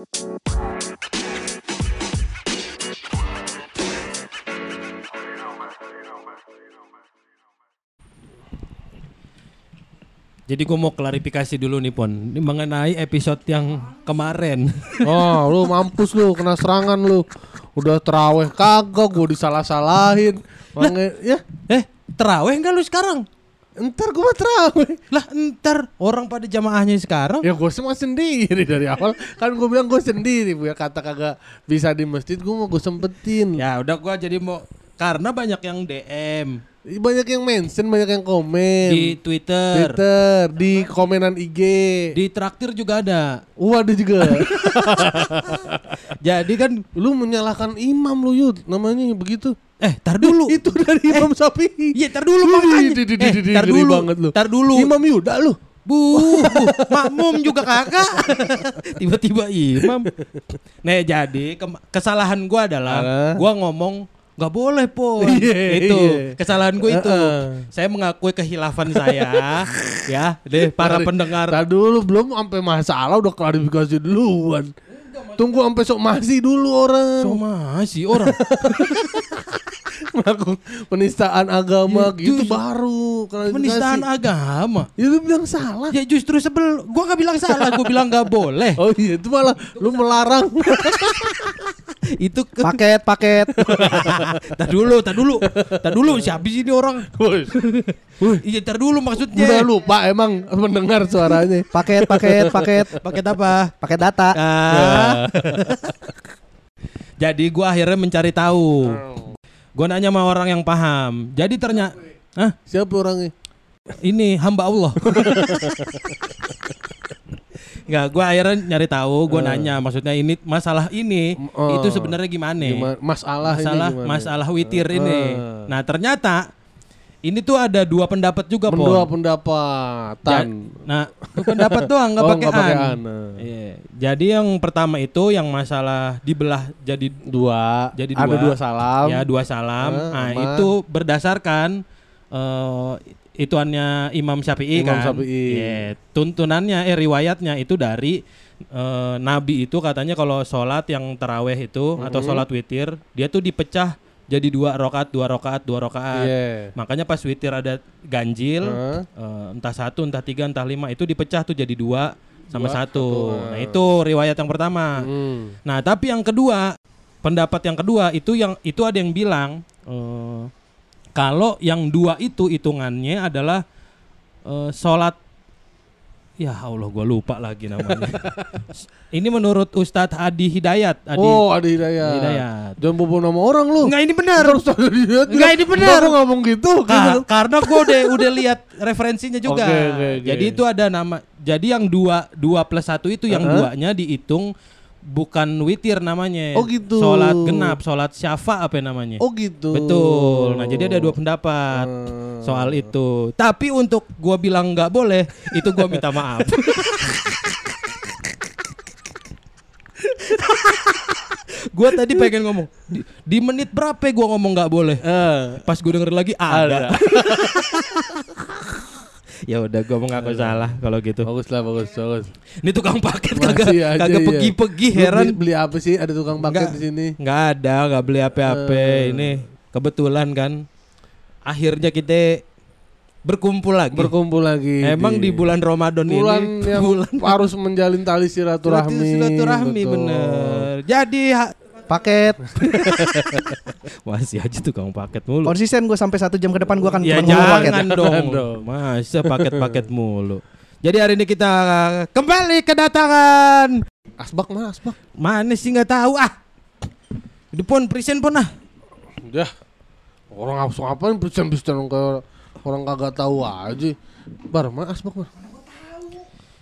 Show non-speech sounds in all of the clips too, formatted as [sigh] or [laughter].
Jadi gue mau klarifikasi dulu nih Pon Ini mengenai episode yang kemarin Oh, [laughs] lu mampus lu kena serangan lu. Udah teraweh kagak gua disalah-salahin. Mange, ya, Eh terawih enggak lu sekarang? Entar gua mah teraweh. Lah ntar orang pada jamaahnya sekarang? Ya gue semua sendiri dari awal. Kan gue bilang gue sendiri biar kata kagak bisa di masjid gue mau gue sempetin. Ya udah gua jadi mau Karena banyak yang DM banyak yang mention banyak yang komen. Di Twitter, Twitter di komenan IG Di traktir juga ada. Waduh juga. [laughs] Jadi kan lu menyalahkan imam lu yud. Namanya begitu Eh tar dulu [laughs] itu dari imam sapi Iya tar dulu makanya Eh tar dulu banget lu. Tar dulu imam yuda lu Bu, [laughs] bu, makmum juga kakak. [laughs] Tiba-tiba imam. Nih jadi ke- kesalahan gua adalah gua ngomong nggak boleh pun. Iya, itu iya. kesalahan gua itu. Heeh. Saya mengakui kehilafan saya, ya, deh para Tadi- pendengar. Tar dulu belum sampai masalah udah klarifikasi duluan tunggu sampai sok masih dulu orang So masih orang. [laughs] melakukan penistaan agama Ya, gitu baru. Penistaan agama. Ya lu bilang salah. Ya justru sebel, gua nggak bilang salah, gua bilang nggak boleh. Oh iya itu malah lu melarang. [laughs] [laughs] Itu ke Paket, paket. [laughs] tar dulu, tar dulu, tar dulu. Siapa sih ini orang? Iya, tar dulu maksudnya. Udah lupa emang mendengar suaranya. Paket, paket, paket. Paket apa? Paket data. Ah. [laughs] Jadi gua akhirnya mencari tahu. Gua nanya sama orang yang paham. Jadi ternyata Hah? Siapa orangnya? Ini hamba Allah. Enggak, gua akhirnya nyari tahu, gua nanya maksudnya ini masalah ini Oh. itu sebenarnya gimana? Gimana? Masalah, Masalah ini gimana? masalah witir ini. Ah. Nah, ternyata ini tuh ada dua pendapat juga. Mendua Ja- pendapatan. Nah, itu pendapat doang nggak [laughs] Oh, pakai nggak pakai an. an, nah. Iya. Jadi yang pertama itu yang masalah dibelah jadi Dua. Jadi Ada dua. dua salam. ya dua salam. Ah, nah, itu berdasarkan eh ituannya Imam Syafi'i Imam kan. Syafi'i. Iya. tuntunannya eh riwayatnya itu dari eh, Nabi itu katanya kalau sholat yang teraweh itu atau sholat witir dia tuh dipecah jadi dua rokaat dua rokaat dua rokaat. Iya. Makanya pas witir ada ganjil, Hah? eh, entah satu, entah tiga, entah lima itu dipecah tuh jadi dua sama Dua, satu. satu, Nah ah. itu riwayat yang pertama. Hmm. Nah tapi yang kedua, pendapat yang kedua itu yang itu ada yang bilang eh, kalau yang dua itu hitungannya adalah eh, sholat. Ya Allah, gue lupa lagi namanya. [laughs] ini menurut Ustadz Adi Hidayat. Adi Oh, ada hidayah. Hidayat. Jangan bobo nama orang lu. Enggak ini benar. Dia. Enggak, ini benar. Lu ngomong gitu. Ka- karena gue udah udah lihat referensinya [laughs] juga. Oke, oke, oke. Jadi itu ada nama. Jadi yang dua dua plus satu itu yang Uh-huh. duanya dihitung bukan witir namanya. Oh, gitu. Sholat genap, sholat syafa apa namanya? Oh gitu. Betul. Nah jadi ada dua pendapat Hmm. soal itu. Tapi untuk gua bilang nggak boleh, itu gua minta maaf. [laughs] gua tadi pengen ngomong di, di menit berapa gua ngomong nggak boleh. Eh, Pas gue denger lagi ada. ada. [laughs] ya udah gue mengaku salah kalau gitu. bagus lah, bagus, bagus. Ini tukang paket kagak kagak iya. pergi-pergi heran. Beli, beli apa sih? Ada tukang paket di sini. Nggak ada, nggak beli apa-apa. Eh. Ini kebetulan kan akhirnya kita berkumpul lagi. Berkumpul lagi. Emang di bulan Ramadan bulan ini yang [laughs] bulan harus menjalin tali silaturahmi. silaturahmi bener. Jadi ha- Paket. [laughs] masih aja tukang paket mulu. Konsisten gue sampai satu jam ke depan gue akan Ya ngomong paket. jangan dong. Jangan dong. Masa paket-paket mulu. Jadi hari ini kita kembali kedatangan Asbak mana asbak? mana sih nggak tahu ah. Di pon present pon ah. Ya. Orang langsung apa persen-persen kayak orang kagak tahu aja. Bar, mana asbak bar?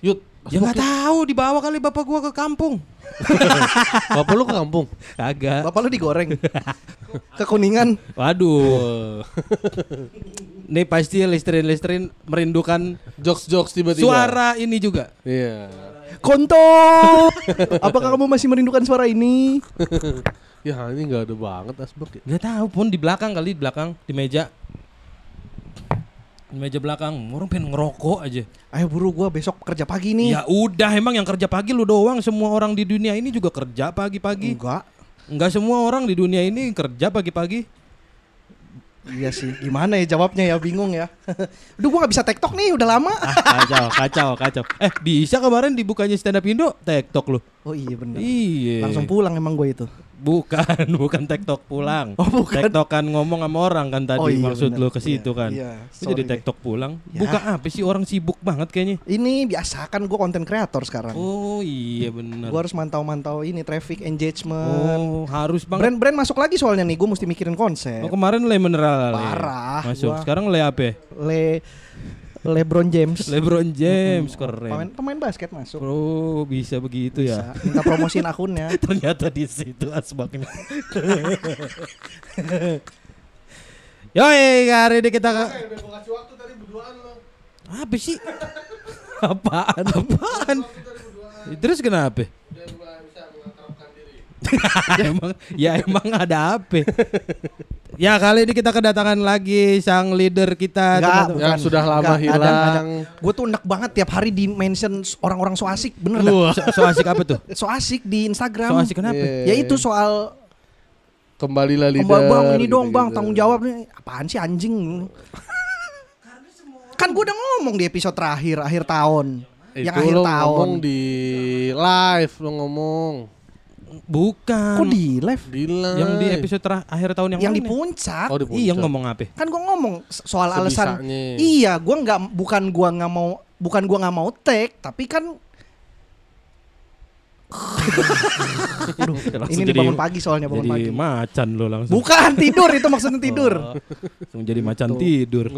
Yud, Ya nggak tahu dibawa kali bapak gua ke kampung. [laughs] Bapak lu ke kampung? Kagak. Bapak lu digoreng. [laughs] Kekuningan. Waduh. Nih pasti listrin-listrin merindukan Jokes-jokes tiba-tiba. suara ini juga. Iya. Konto. [laughs] Apakah kamu masih merindukan suara ini? Ya ini nggak ada banget asbak ya. Nggak tahu pun di belakang kali di belakang di meja. Meja belakang, orang pengen ngerokok aja. Ayo buru gua besok kerja pagi nih. Ya udah, emang yang kerja pagi lu doang. Semua orang di dunia ini juga kerja pagi-pagi. Enggak. Enggak semua orang di dunia ini kerja pagi-pagi. Iya sih. Gimana ya jawabnya ya bingung ya. [laughs] Aduh gua gak bisa TikTok nih udah lama. Ah, kacau, kacau, kacau. Eh, bisa kemarin dibukanya stand up Indo, TikTok lu. Oh iya bener. Iya. Langsung pulang emang gue itu. Bukan, [laughs] bukan TikTok pulang. Oh, bukan. TikTok kan ngomong sama orang kan tadi Oh, iya, maksud bener. lu ke situ Iya, kan. iya. Sorry jadi deh. TikTok pulang. Ya. Buka apa sih orang sibuk banget kayaknya. Ini biasa kan gue konten kreator sekarang. Oh iya benar. Gue harus mantau-mantau ini traffic engagement. Oh, harus banget. Brand-brand masuk lagi soalnya nih, gue mesti mikirin konsep. Oh, kemarin Le Mineral. Le. Parah, Masuk. gua. Sekarang Le apa? Le LeBron James. LeBron James Pemain, keren. pemain basket masuk. Bro, bisa begitu ya. Bisa. Minta promosiin akunnya. [laughs] Ternyata di situ asbaknya. [laughs] Yoi, hari ini kita kasih waktu tadi berduaan lo. apa sih? [laughs] Apaan? Apaan? Terus kenapa? Udah gua bisa mengakrabkan diri. [laughs] emang ya emang ada apa? ya kali ini kita kedatangan lagi sang leader kita Enggak. Yang sudah lama hilang. Gue tuh enak banget tiap hari di mention orang-orang so asik, bener dah. So, so asik apa tuh? So asik di Instagram. So asik kenapa? Iya. Ya itu soal Kembalilah leader. Bang, bang ini dong bang tanggung jawab nih. Apaan sih anjing? kan gue udah ngomong di episode terakhir akhir tahun. Itu yang akhir lo tahun. ngomong di live lo ngomong. Bukan. Kok di live? Di live. Yang di episode terakhir akhir tahun yang, Yang di puncak. Oh, di Iya puncak. ngomong apa? Kan gue ngomong so- soal alasan. Iya, gue nggak bukan gua nggak mau bukan gua nggak mau take, tapi kan [laughs] Aduh, ini jadi- bangun pagi soalnya bangun Jadi pagi. macan lo langsung. Bukan tidur itu maksudnya [laughs] tidur. Oh, langsung jadi macan tidur. [laughs]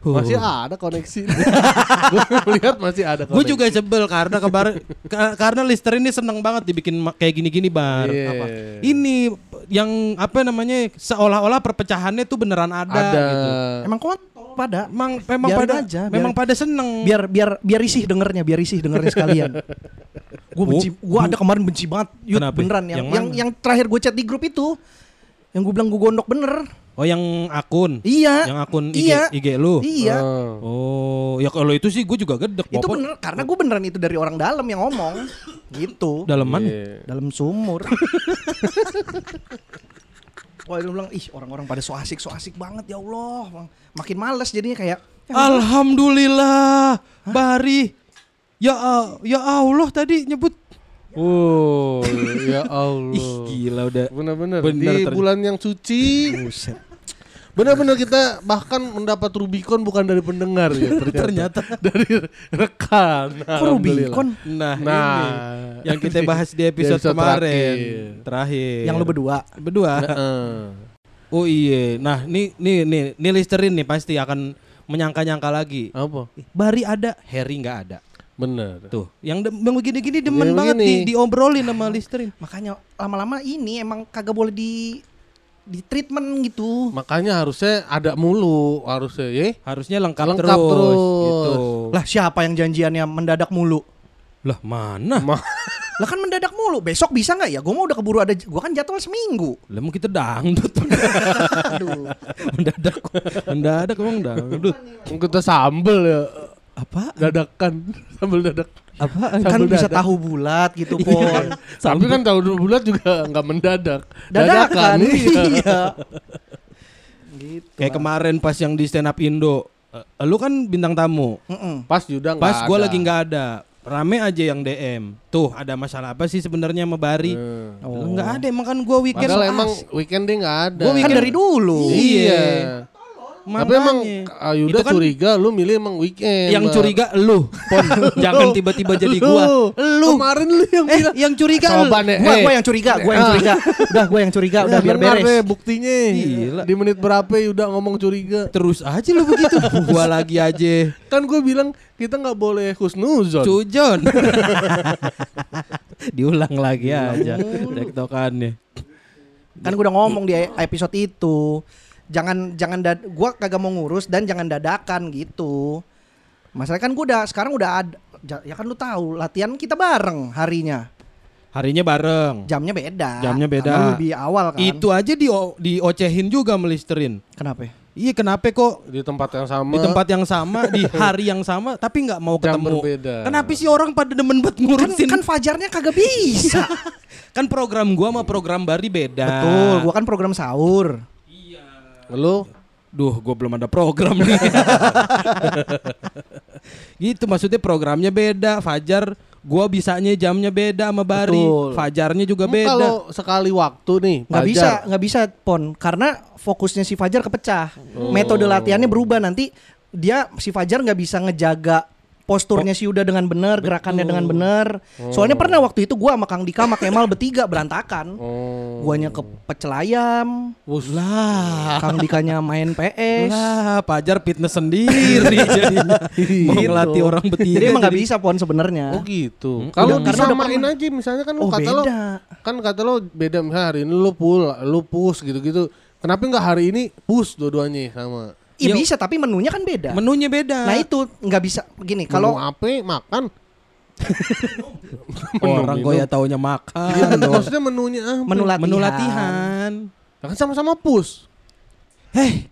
Huh. Masih ada koneksi. [laughs] Gue melihat masih ada koneksi. Gue juga sebel karena kemarin ka- karena Lister ini seneng banget dibikin kayak gini-gini bar. Iya. Apa? Ini yang apa namanya seolah-olah perpecahannya tuh beneran ada, ada. gitu. Emang kontol pada. Memang memang Biarin pada aja, biar- memang pada seneng. Biar biar biar risih dengernya, biar risih dengernya sekalian. [laughs] gue benci, gue ada kemarin benci banget. Yud, Kenapa? beneran yang Yang yang, yang terakhir gue chat di grup itu. Yang gue bilang gue gondok bener. Oh yang akun. Iya. Yang akun IG, Iya. IG lu. Iya. Oh. Oh, ya kalau itu sih gue juga gedek. Itu Popon. bener karena gue beneran itu dari orang dalam yang ngomong. gitu. Dalam mana? Iya. Dalam sumur. [laughs] Wah, dia bilang, ih orang-orang pada so asik, so asik banget ya Allah. Bang. Makin males jadinya kayak, Alhamdulillah, Bari. Ya ya Allah tadi nyebut. Oh, ya [laughs] Ih, Allah. gila udah. Benar-benar di bulan yang suci. buset. Benar-benar kita bahkan mendapat Rubicon bukan dari pendengar ya [laughs] ternyata. Ternyata. dari rekan. Kok Rubicon? Nah, Nah, ini yang kita bahas di episode, episode kemarin terakhir. terakhir. Yang lu berdua. berdua. Heeh. Oh iya. Nah, nih nih nih nih Listerin nih pasti akan menyangka-nyangka lagi. Apa? Bari ada, Harry nggak ada. Bener. Tuh, yang, de- yang begini-gini demen Yang banget begini. di, diobrolin sama Listerin. Makanya lama-lama ini emang kagak boleh di di treatment gitu. Makanya harusnya ada mulu harusnya ya. Harusnya lengkap, Lengkap terus, terus. gitu. Lah siapa yang janjiannya mendadak mulu? Lah mana? Ma- Lah kan mendadak mulu. Besok bisa nggak ya? Gue mau udah keburu ada. Gue kan jadwal seminggu. Lah mau kita dangdut. [laughs] Aduh. mendadak. Mendadak emang dangdut. Kita sambel ya. Apa? Dadakan. [laughs] Sambel dadak. Apa? kan Sambal bisa dadak. tahu bulat gitu pon. Tapi kan tahu bulat juga nggak mendadak. Dadakan. iya. [laughs] Iya. gitu. Kayak kemarin pas yang di stand up Indo. eh, lu kan bintang tamu. Mm-mm. Pas Yuda nggak Pas gua ada. lagi nggak ada. Rame aja yang DM. Tuh, ada masalah apa sih sebenarnya sama Bari? Hmm. Oh. Nggak ada, emang kan gua weekend. Padahal emang weekend dia nggak ada. Gua Kan weekend- dari dulu. Iya. Tapi emang Makanya. ah, Itu kan curiga lu milih emang weekend. yang Bang. curiga lu. Pon, [laughs] jangan tiba-tiba jadi gua. Lu. Kemarin lu yang Eh, bilang. yang curiga lu. Nih, Gua, eh. gua yang curiga, gua yang Ah. curiga. Udah, gua yang curiga, udah Ya, biar dengar beres. deh buktinya. Gila. Di menit berapa Yuda ngomong curiga. Terus aja lu begitu. [laughs] gua lagi aja. Kan gue bilang kita nggak boleh husnuzon. Cujon. [laughs] Diulang lagi aja tektokannya. Kan gua udah ngomong di episode itu. Jangan jangan dad gua kagak mau ngurus dan jangan dadakan gitu. Masalah kan gua udah sekarang udah ada ya kan lu tahu latihan kita bareng harinya. Harinya bareng. Jamnya beda. Jamnya beda. Karena lebih awal kan. Itu aja di diocehin juga melisterin. kenapa? Iya kenapa kok di tempat yang sama. di tempat yang sama di [laughs] hari yang sama tapi nggak mau Jam ketemu? berbeda. Kenapa sih orang pada demen buat Kan, ngurusin? kan fajarnya kagak bisa. [laughs] Kan program gua sama program Bari beda. Betul, gua kan program sahur. Lu Duh, gua belum ada program nih. [laughs] gitu maksudnya programnya beda. Fajar gua bisanya jamnya beda sama Bari. Betul. Fajarnya juga Hmm, beda. Kalau sekali waktu nih, Nggak bisa, nggak bisa pon karena fokusnya si Fajar kepecah. Metode latihannya berubah nanti dia si Fajar nggak bisa ngejaga posturnya si Yuda dengan benar, gerakannya dengan benar. Soalnya pernah waktu itu gua sama Kang Dika sama Kemal bertiga berantakan. Oh. Guanya ke pecel ayam, Wus. Lah, Kang Dikanya main PS. lah, Fajar fitness sendiri [laughs] jadinya. Mau Gitu. ngelatih orang bertiga. Jadi emang jadi- bisa pon sebenarnya. Oh gitu. Hmm, Kalau udah- karena udah disamain pernah. aja misalnya kan lu Oh, kata lo kan kata lo beda misalnya hari ini lu pull, lu push gitu-gitu. Kenapa nggak hari ini push dua-duanya sama? Iya Ya, bisa tapi menunya kan beda. Menunya beda. Nah itu nggak bisa begini Kalau apa makan? [laughs] orang minum. gue ya taunya makan. Iya, maksudnya menunya apa? menu latihan. Menu latihan. Ya kan sama-sama push. Heh,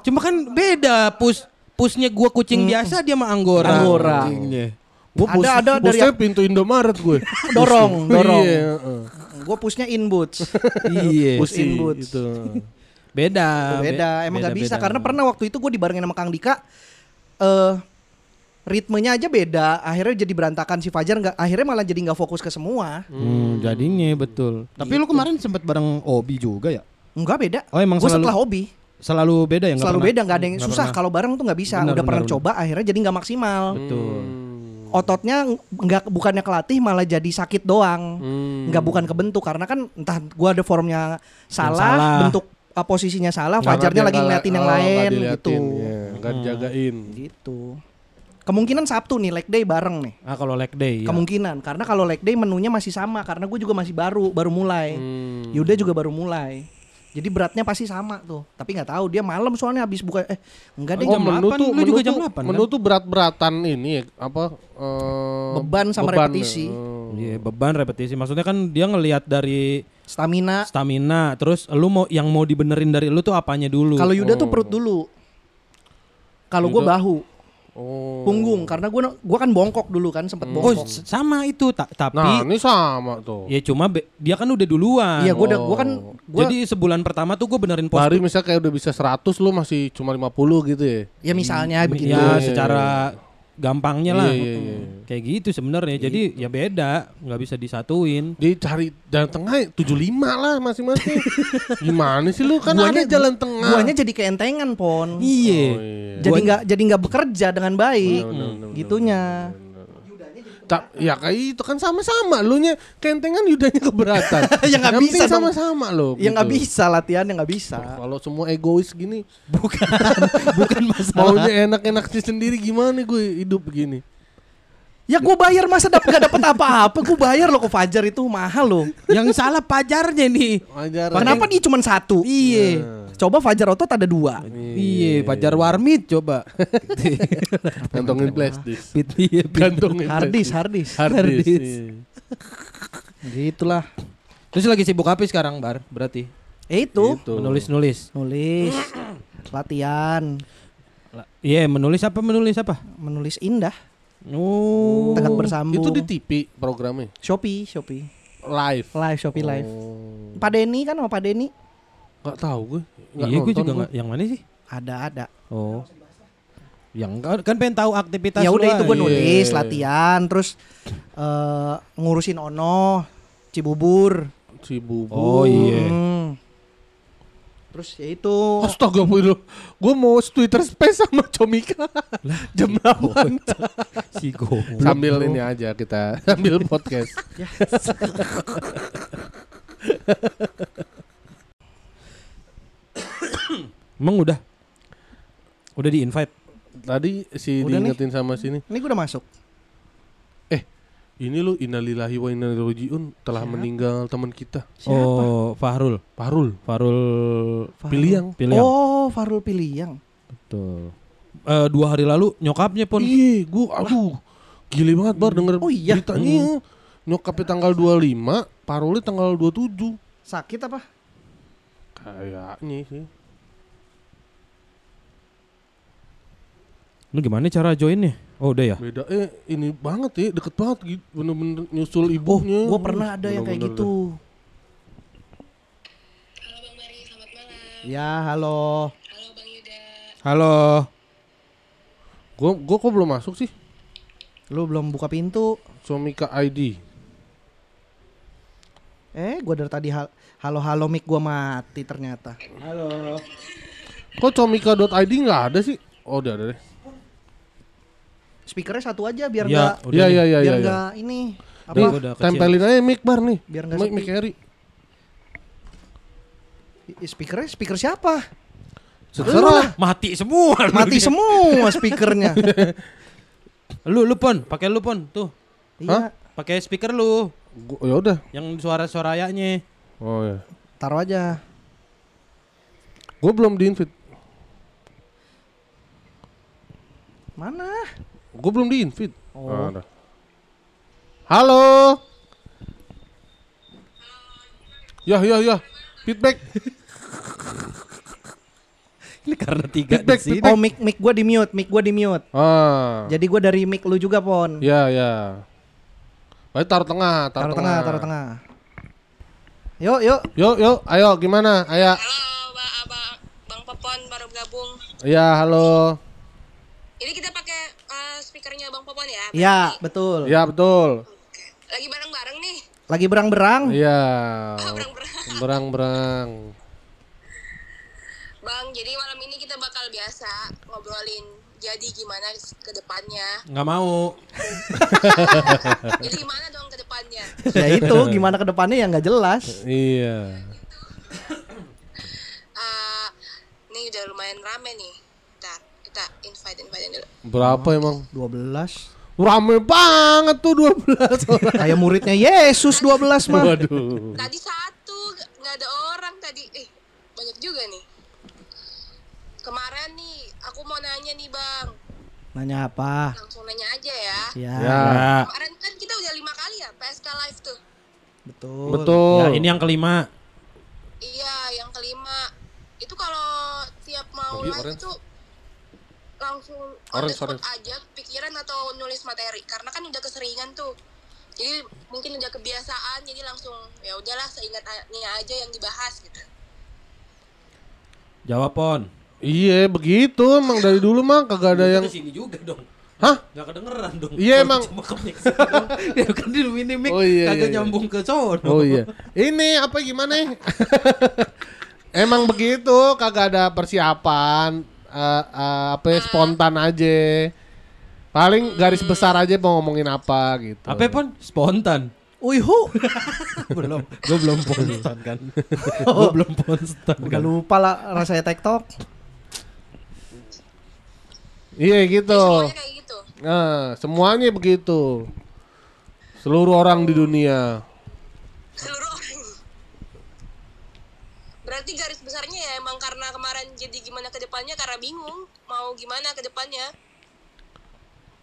cuma kan beda pus pusnya gua kucing biasa dia mah anggora. Anggora. Kucingnya. Gua Ada- push, ada dari- pushnya pintu Indomaret gue. dorong, [laughs] dorong. Iya, heeh. Gue pushnya in boots. [laughs] iya. Push in Pussy, boots. Itu. Beda. beda, emang nggak beda, bisa beda. karena pernah waktu itu gue dibarengin sama Kang Dika. Eh ritmenya aja beda, akhirnya jadi berantakan si Fajar nggak, akhirnya malah jadi nggak fokus ke semua. Hmm, jadinya betul. Tapi lu kemarin sempat bareng Obi juga ya? Enggak beda. Oh, emang gue selalu- setelah hobi, Selalu beda ya? selalu pernah? beda, nggak ada yang susah kalau bareng tuh nggak bisa. Benar, Udah pernah benar, coba, akhirnya jadi nggak maksimal. Betul. Hmm. Ototnya nggak bukannya kelatih malah jadi sakit doang. Hmm. nggak bukan kebentuk karena kan entah gua ada formnya salah, salah. bentuk uh, posisinya salah, Fajarnya lagi ngeliatin yang oh, lain gitu. ya, nggak dijagain. Gitu. Kemungkinan Sabtu nih leg day bareng nih. Ah kalau leg day. ya. Kemungkinan karena kalau leg day menunya masih sama karena gue juga masih baru baru mulai. Hmm. Yuda juga baru mulai. Jadi beratnya pasti sama tuh. Tapi nggak tahu dia malam soalnya habis buka eh enggak deh Oh, jam menu 8, tuh lu menu juga jam tuh- 8 menu kan? tuh berat-beratan ini apa eh, Beban sama repetisi. Oh. Iya, beban repetisi. Maksudnya kan dia ngelihat dari stamina. stamina, terus lu mau yang mau dibenerin dari lu tuh apanya dulu? Kalau Yuda tuh Oh. perut dulu. Kalau gue bahu, Oh. punggung karena gue gua kan bongkok dulu kan sempet Oh, bongkok. s- sama itu, ta- tapi Nah, ini sama tuh. ya cuma dia kan udah duluan. Iya, gue udah gua kan Oh. gua Jadi sebulan pertama tuh gue benerin postur. Hari misalnya kayak udah bisa 100 lu masih cuma 50 gitu ya. ya misalnya begitu. Ya, Iya, secara gampangnya lah. Iya, iya, iya. Kayak gitu sebenarnya. Jadi ya beda, nggak bisa disatuin. Dicari jalan tengah 75 lah masing-masing. [laughs] Gimana sih lu kan Guanya- ada jalan tengah. Guanya jadi keentengan pon. Iya. Oh, iya. Jadi nggak jadi nggak bekerja dengan baik. Benar, benar, benar, Gitunya. Ta- ya kayak itu kan sama-sama lu nya kentengan yudanya keberatan. [laughs] Ya nggak Yang bisa penting dong. sama-sama lo. Ya nggak bisa latihan yang nggak bisa. Kalau semua egois gini, Bukan, [laughs] bukan masalah. maunya enak-enak sih sendiri gimana gue hidup begini. Ya gue bayar masa dap gak dapet apa-apa. Gue bayar loh ke Fajar itu mahal loh. Yang salah pajarnya nih. Wajar. Kenapa dia cuma satu? Iya. Coba Fajar Otot ada dua. Iya, pajar warmit coba. [laughs] Gantongin plastis. Iya. Gantongin Hardis, hardis. Hardis. Iya. Gitulah. Terus lagi sibuk apa sekarang, Bar? Berarti Eh itu Gitu. menulis-nulis. nulis, latihan, La- Iya, menulis apa menulis apa? menulis indah, Oh. tegak bersambung. Itu di TV programnya. Shopee, Shopee, Live. live Shopee live. Oh. Pak Denny kan sama Pak Denny Gak tahu gue. Nggak Iya, gue juga gue. nggak. Yang mana sih? ada ada. Oh. Yang kan, kan pengen tahu aktivitas Ya udah itu gue nulis Iya. latihan, terus eh ngurusin Ono, Cibubur. Si Bubu. Oh iya. Hmm. Terus ya itu Astaga gue Gue mau Twitter space sama Comika [laughs] Jam 8 Si goblok. Sambil ini aja kita [laughs] Sambil podcast Emang udah? Udah di invite? Tadi si Udah nih. diingetin sama sini ini gue udah masuk. Ini lu innalillahi wa inna ilaihi rajiun Telah Siapa? meninggal teman kita Siapa? Oh, Fahrul. Farul Fahrul Farul. Piliang Piliang. Oh, Farul Piliang. Betul. Eh, dua hari lalu nyokapnya pun Iya gue aduh Gile banget bar denger Oh iya? beritanya Nyokapnya tanggal 25 Farulnya tanggal 27 Sakit apa? Kayaknya sih Lu gimana cara joinnya? Oh udah ya. Beda eh ini banget ya, deket banget gitu. Bener-bener nyusul Oh, ibunya. gue pernah ada yang kayak gitu. Halo Bang Mari, selamat malam. Ya, halo. Halo Bang Yuda. Halo. Gue gue kok belum masuk sih? Lu belum buka pintu. Somika ID. Eh, gua dari tadi hal- halo-halo mic gua mati ternyata. Kok comika.id nggak ada sih? Oh udah ada deh. Speakernya satu aja biar Ya, nggak udah Iya nih. iya iya biar iya. iya. nggak ini apa? Nih, Udah tempelin aja mic bar nih. Biar nggak mic mic Harry. I- Speakernya speaker siapa? Terserah. Mati semua. Mati [laughs] semua speakernya. Lu lu pon, pakai lu pon tuh. Iya, Pakai speaker lu Gua- Ya udah. yang suara-suaranya. Oh ya. taruh aja. Gue belum di invite. Mana? Gue belum di invite. Oh. Ah. Halo. Ya ya ya. Feedback. [laughs] Ini karena tiga Feedback, di sini. Oh, mic mic gua di mute, mic gua di mute. Ah. Jadi gua dari mic lu juga, Pon. Ya ya. Baik taruh tengah, taruh, Taruh tengah, taruh tengah. Yuk, yuk. Yuk yuk, ayo gimana? Ayo. Halo Bang Abang, Bang Popon baru gabung. Ya halo. Ini kita pakai speakernya Bang Popon ya? Ya, berarti? betul. Ya betul. Oke. Lagi bareng-bareng nih. Lagi berang-berang. Iya. Ah, berang-berang. Berang-berang. Bang, jadi malam ini kita bakal biasa ngobrolin jadi gimana ke depannya. Nggak mau. [laughs] Jadi gimana dong ke depannya? ya itu gimana ke depannya ya nggak jelas. Iya. Eh, ini udah lumayan rame nih. Kita invite invite dulu. Berapa emang? 12. Rame banget tuh 12 orang. [laughs] Kayak muridnya Yesus 12 mah. Waduh. Tadi satu nggak ada orang tadi. Eh banyak juga nih. Kemarin nih aku mau nanya nih bang. Nanya apa? Langsung nanya aja ya. Ya, Ya. Kemarin kan kita udah lima kali ya PSK live tuh. betul. Betul. Ya ini yang kelima. Iya yang kelima. Itu kalau tiap mau live orange. itu langsung spot orange. aja pikiran atau nulis materi karena kan udah keseringan tuh jadi mungkin udah kebiasaan jadi langsung ya udahlah seingatnya aja yang dibahas gitu Jawab pon. Iya begitu emang dari [laughs] dulu mah kagak ada yang sini juga dong. Hah? Gak kedengeran dong. Iya, emang. Cuma ke mic sini dong. ya kan di ini mic Oh, iya, kagak iya, iya. nyambung ke sono. Oh iya. Ini apa gimana? [laughs] Emang begitu, kagak ada persiapan, eh, eh, apa ya, spontan aja. Paling garis besar aja mau ngomongin apa gitu. Apa pon? Spontan. Uihu. [laughs] belum. Gue belum spontan kan. [laughs] Gue belum spontan Udah kan. lupa lah rasanya TikTok. Iya gitu. semuanya kayak gitu Nah, semuanya begitu. Seluruh orang di dunia. seluruh berarti garis besarnya ya emang karena kemarin jadi gimana ke depannya karena bingung mau gimana ke depannya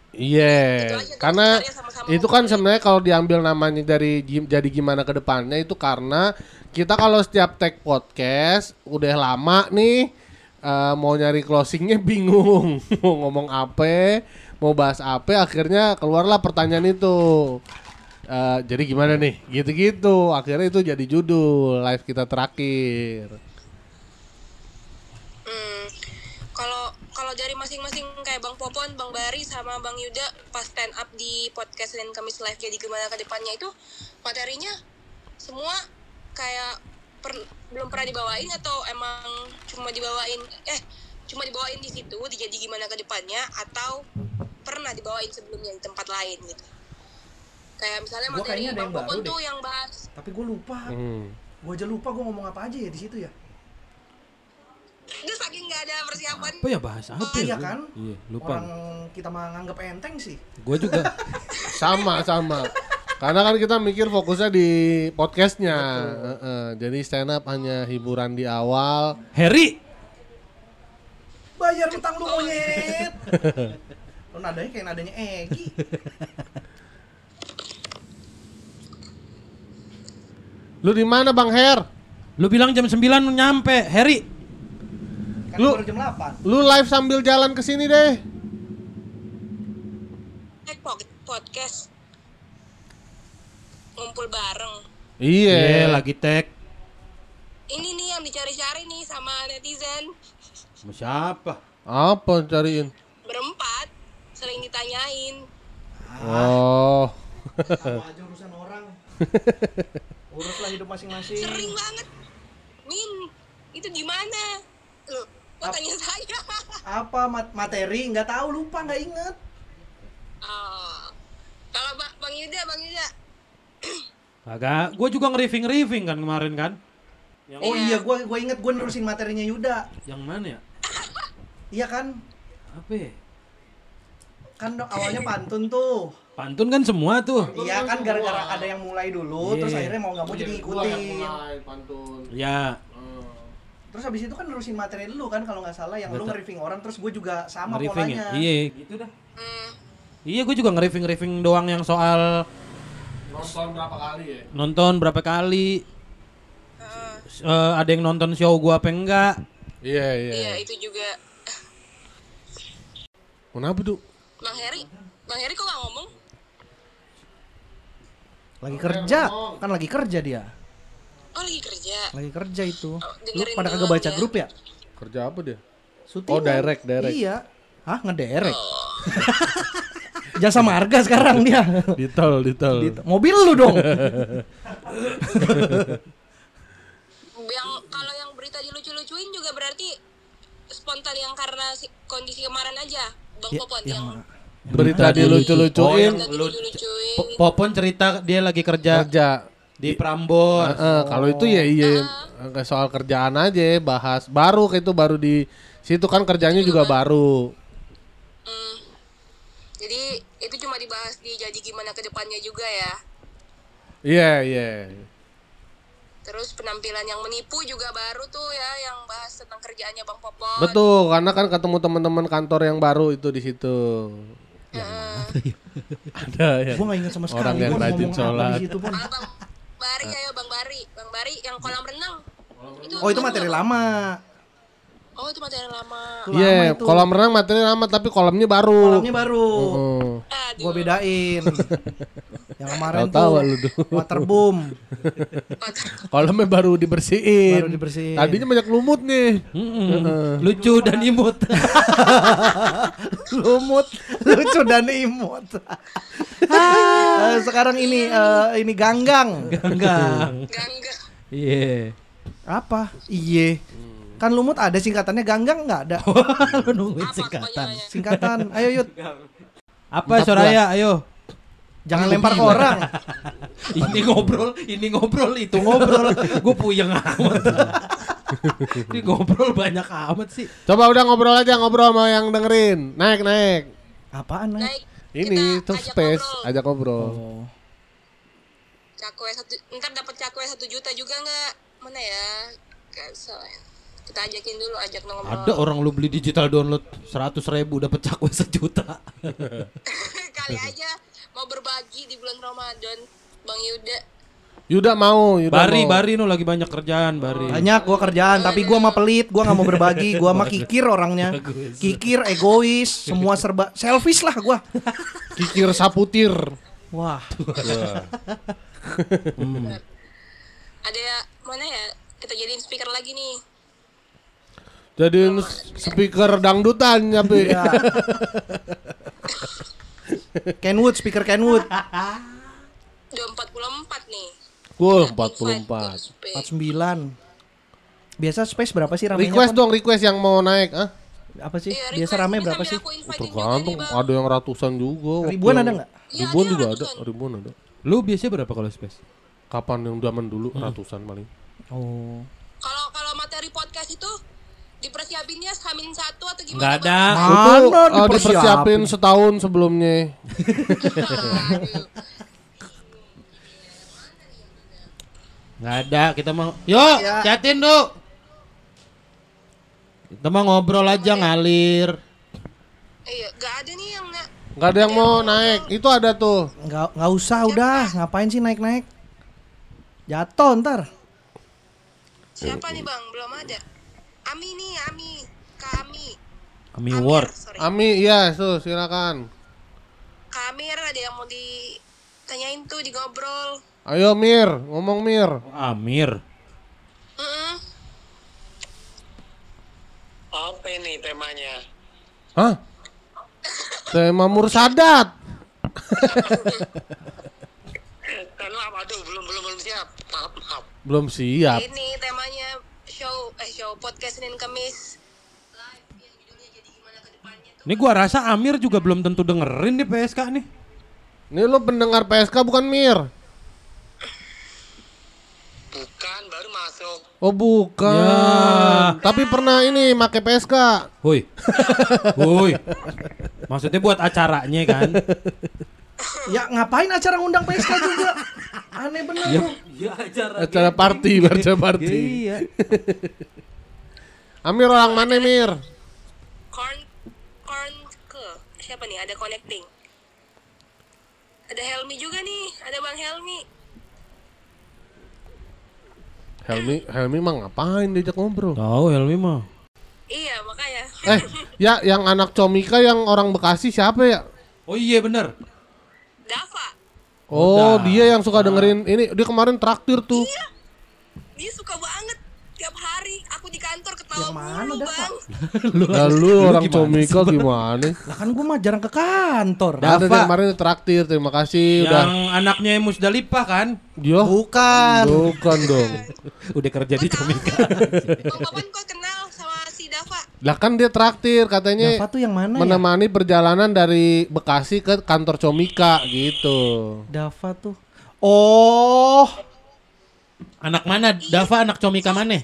Iya, Itu aja tuh, karena itu kan ngomongin. sebenarnya kalau diambil namanya dari jadi gimana ke depannya itu karena kita kalau setiap tag podcast udah lama nih eh, mau nyari closingnya [laughs] bingung mau ngomong apa, mau bahas apa, akhirnya keluarlah pertanyaan itu. Eh, jadi gimana nih? Gitu-gitu, akhirnya itu jadi judul live kita terakhir. Hmm, kalau kalau dari masing-masing kayak Bang Popon, Bang Bari sama Bang Yuda pas stand up di podcast Senin Kamis Live jadi gimana ke depannya itu materinya semua kayak per- belum pernah dibawain atau emang cuma dibawain eh cuma dibawain di situ dijadi gimana ke depannya atau pernah dibawain sebelumnya di tempat lain gitu. Kayak misalnya Gua materi Bang Popon deh. tuh yang bahas Tapi gue lupa. Hmm. Gue aja lupa gue ngomong apa aja ya di situ ya. itu saking nggak ada persiapan Apa ya bahas apa Iya ya? kan? Iya, lupa. Orang kita mah nganggep enteng sih. Gue juga. [laughs] sama sama karena kan kita mikir fokusnya di podcastnya Heeh, jadi stand up hanya hiburan di awal Harry. [laughs] Bayar utang lu monyet. Lu nadanya kayak nadanya Egi. Lu di mana bang Her Lu bilang jam 9 lu nyampe. Harry. Kan Lu- baru jam 8. lu live sambil jalan ke sini deh podcast ngumpul bareng. Iya. Iya, lagi tag. Ini nih yang dicari-cari nih sama netizen Sama siapa? Apa cariin? berempat sering ditanyain. Oh. Sama aja urusan orang. [laughs] Uruslah hidup masing-masing. Sering banget. Min, itu gimana? Loh, kok tanya saya? [laughs] Apa mat- materi? Nggak tahu, lupa, nggak inget. Oh. Kalau Ba- Bang Yuda, Bang Yuda. Kagak, gua juga nge-riffing-riffing kan kemarin kan. Yang, Oh iya, gua gua inget gua nurusin materinya Yuda. yang mana ya? Iya kan? Apa ya? Kan awalnya pantun tuh. Pantun kan semua tuh. Iya kan gara-gara ada yang mulai dulu, Iya. terus akhirnya mau nggak mau jadi ngikutin. pantun. Ya, Terus habis itu kan nerusin materi lu kan kalau nggak salah yang lu Betul. nge-riffing orang terus gue juga sama nge-riffing polanya. ya. Iya, gitu dah. Hmm. Iya, gue juga nge-riffing-riffing doang yang soal Nonton berapa kali ya? nonton berapa kali. Eh, ada yang nonton show gua apa enggak? Iya, iya. Iya, itu juga. Kenapa tuh? Bang Heri, Bang Heri kok gak ngomong? Lagi kerja, kan lagi kerja dia. Oh, lagi kerja. Lagi kerja itu. Oh, Lu pada kagak baca ya. grup ya? Kerja apa dia? Syuting. Oh, direct, direct. Iya. Hah, ngederek. Oh. [laughs] Jasa marga sekarang dia. [laughs] Di tol, di tol. Di- Mobil lu dong. [laughs] Yang kalau yang berita dilucu-lucuin juga berarti spontan yang karena si- kondisi kemarin aja, Bang Ya, Popon yang yang? Berita Berita dilucu-lucuin. Oh, berita lu- dilucu-lucuin. Po- Popon cerita dia lagi kerja Kerja. di Prambors. Heeh, kalau itu ya iya Nggak soal kerjaan aja bahas baru kayak itu baru di situ kan kerjanya juga baru. Hmm. Jadi itu cuma dibahas di jadi gimana ke depannya juga ya. Iya, iya. Terus penampilan yang menipu juga baru tuh ya yang bahas tentang kerjaannya Bang Popon. Betul, karena kan ketemu teman-teman kantor yang baru itu di situ. [laughs] Ada ya. Gua nggak ingat sama sekali. Orang yang rajin sholat. Pon. Ah, Bang Bari ayo Bang Bari, Bang Bari yang kolam renang. Oh, itu materi lama. Oh, itu materi lama. Iya, itu. kolam renang materi lama tapi kolamnya baru. Kolamnya baru. Heeh. Aduh. Gua bedain. [laughs] yang kemarin Tahu-tahu tuh lu tuh. waterboom Kolamnya baru dibersihin. baru dibersihin. Tadinya banyak lumut nih. Mm-mm. Lucu dan imut. [laughs] lumut, lucu dan imut. Eh, sekarang ini eh, ini ganggang. Ganggang. Gangga. Iya. Apa? Iye. Kan lumut ada singkatannya ganggang nggak ada. [laughs] Lu nungguin singkatan. kepanjangannya? Singkatan. Ayo Yud, Apa Soraya? Ayo. jangan lempar ke orang. [laughs] ini ngobrol, ini ngobrol, itu ngobrol. [laughs] Gue puyeng amat. ini ngobrol banyak amat sih. Coba udah ngobrol aja ngobrol sama yang dengerin. Naik, naik. Apaan naik? Naik. Ini tuh ajak space, ngobrol. ajak ngobrol. Oh. Cakwe satu, ntar dapat cakwe satu juta juga nggak? Mana ya? Gak salah. Kita ajakin dulu, ajak ngobrol. Ada orang lu beli digital download 100 ribu dapat cakwe sejuta. [laughs] Kali aja mau berbagi di bulan Ramadan, Bang Yuda. Yuda mau, Yuda Bari, mau. Bari nu lagi banyak kerjaan, Bari. Banyak gua kerjaan, tapi gua mah pelit, gua nggak mau berbagi, gua mah kikir orangnya. Kikir, egois, semua serba selfish lah gua. Kikir saputir. Wah, Ada ya, mana ya? Kita jadiin speaker lagi nih. Jadiin speaker dangdutan ya, Pi. ya. Kenwood, speaker Kenwood. Udah 44 nih. Gua Invite 44. to space. 49. Biasa space berapa sih ramenya? Request dong, request yang mau naik, ah. Apa sih? Iya, Biasa rame berapa sih? Tergantung, ada yang ratusan juga. waktu Ribuan ada nggak? Iya, Ribuan ada juga ada, ribuan ada. Lu biasanya berapa kalau space? Kapan yang zaman dulu ratusan paling. Oh. Kalau kalau materi podcast itu dipersiapinnya Hamin satu atau gimana? Enggak ada. Mana Itu uh, dipersiapin? dipersiapin [laughs] setahun sebelumnya. Enggak ada, kita mau Yuk, Ya. chatin, Du. Kita mau ngobrol aja ngalir. Iya, nggak ada nih yang na- Gak ada yang mau naik. Itu ada tuh. Nggak nggak usah udah, ngapain sih naik-naik? Jatuh ntar. Siapa nih bang? Belum ada. Ami nih, Ami. Kami. Ami. Sorry. Ami, iya, tuh silakan. Kak Amir ada yang mau ditanyain tuh di ngobrol. Ayo Mir, ngomong Mir. Amir. Mm-mm. Apa ini temanya? Hah? Tema Mursadat. [laughs] Kan lama aduh belum belum belum siap. Maaf maaf. Belum siap. Ini temanya show eh show podcast Senin Kamis live yang judulnya jadi gimana ke depannya tuh. Ini gua rasa Amir juga belum tentu dengerin nih PSK nih. Ini lo pendengar PSK bukan Mir? Bukan baru masuk. Oh bukan. Ya. Tapi pernah ini make PSK. Woi. Woi. Maksudnya buat acaranya kan? Ya ngapain acara ngundang PSK juga? Aneh bener lu. Iya acara. Acara party, baca party. Iya. [laughs] Amir orang mana Mir? Corn corn ke siapa nih? Ada connecting. Ada Helmi juga nih, ada Bang Helmi. Helmi, Helmi mah ngapain diajak ngobrol? Tahu Helmi mah. Iya, makanya. Eh, ya yang anak Comika yang orang Bekasi siapa ya? Oh iya bener. Oh, Udah. dia yang suka dengerin ini. Dia kemarin traktir tuh. dia suka banget tiap hari aku di kantor ketawa Yang mana, mulu? Bang. [laughs] Lalu orang Comika gimana? Lah kan gue mah jarang ke kantor. Dava. dia kemarin traktir. Terima kasih Yang udah. anaknya Musdalifah kan? Dia Bukan. bukan dong. Udah kerja di Comika. Bang Papan kok kenal Dava? Lah kan dia traktir katanya Dava tuh yang mana ya? menemani perjalanan dari Bekasi ke kantor Comika gitu. Dava tuh. Oh, anak mana? Dava anak Comika mana?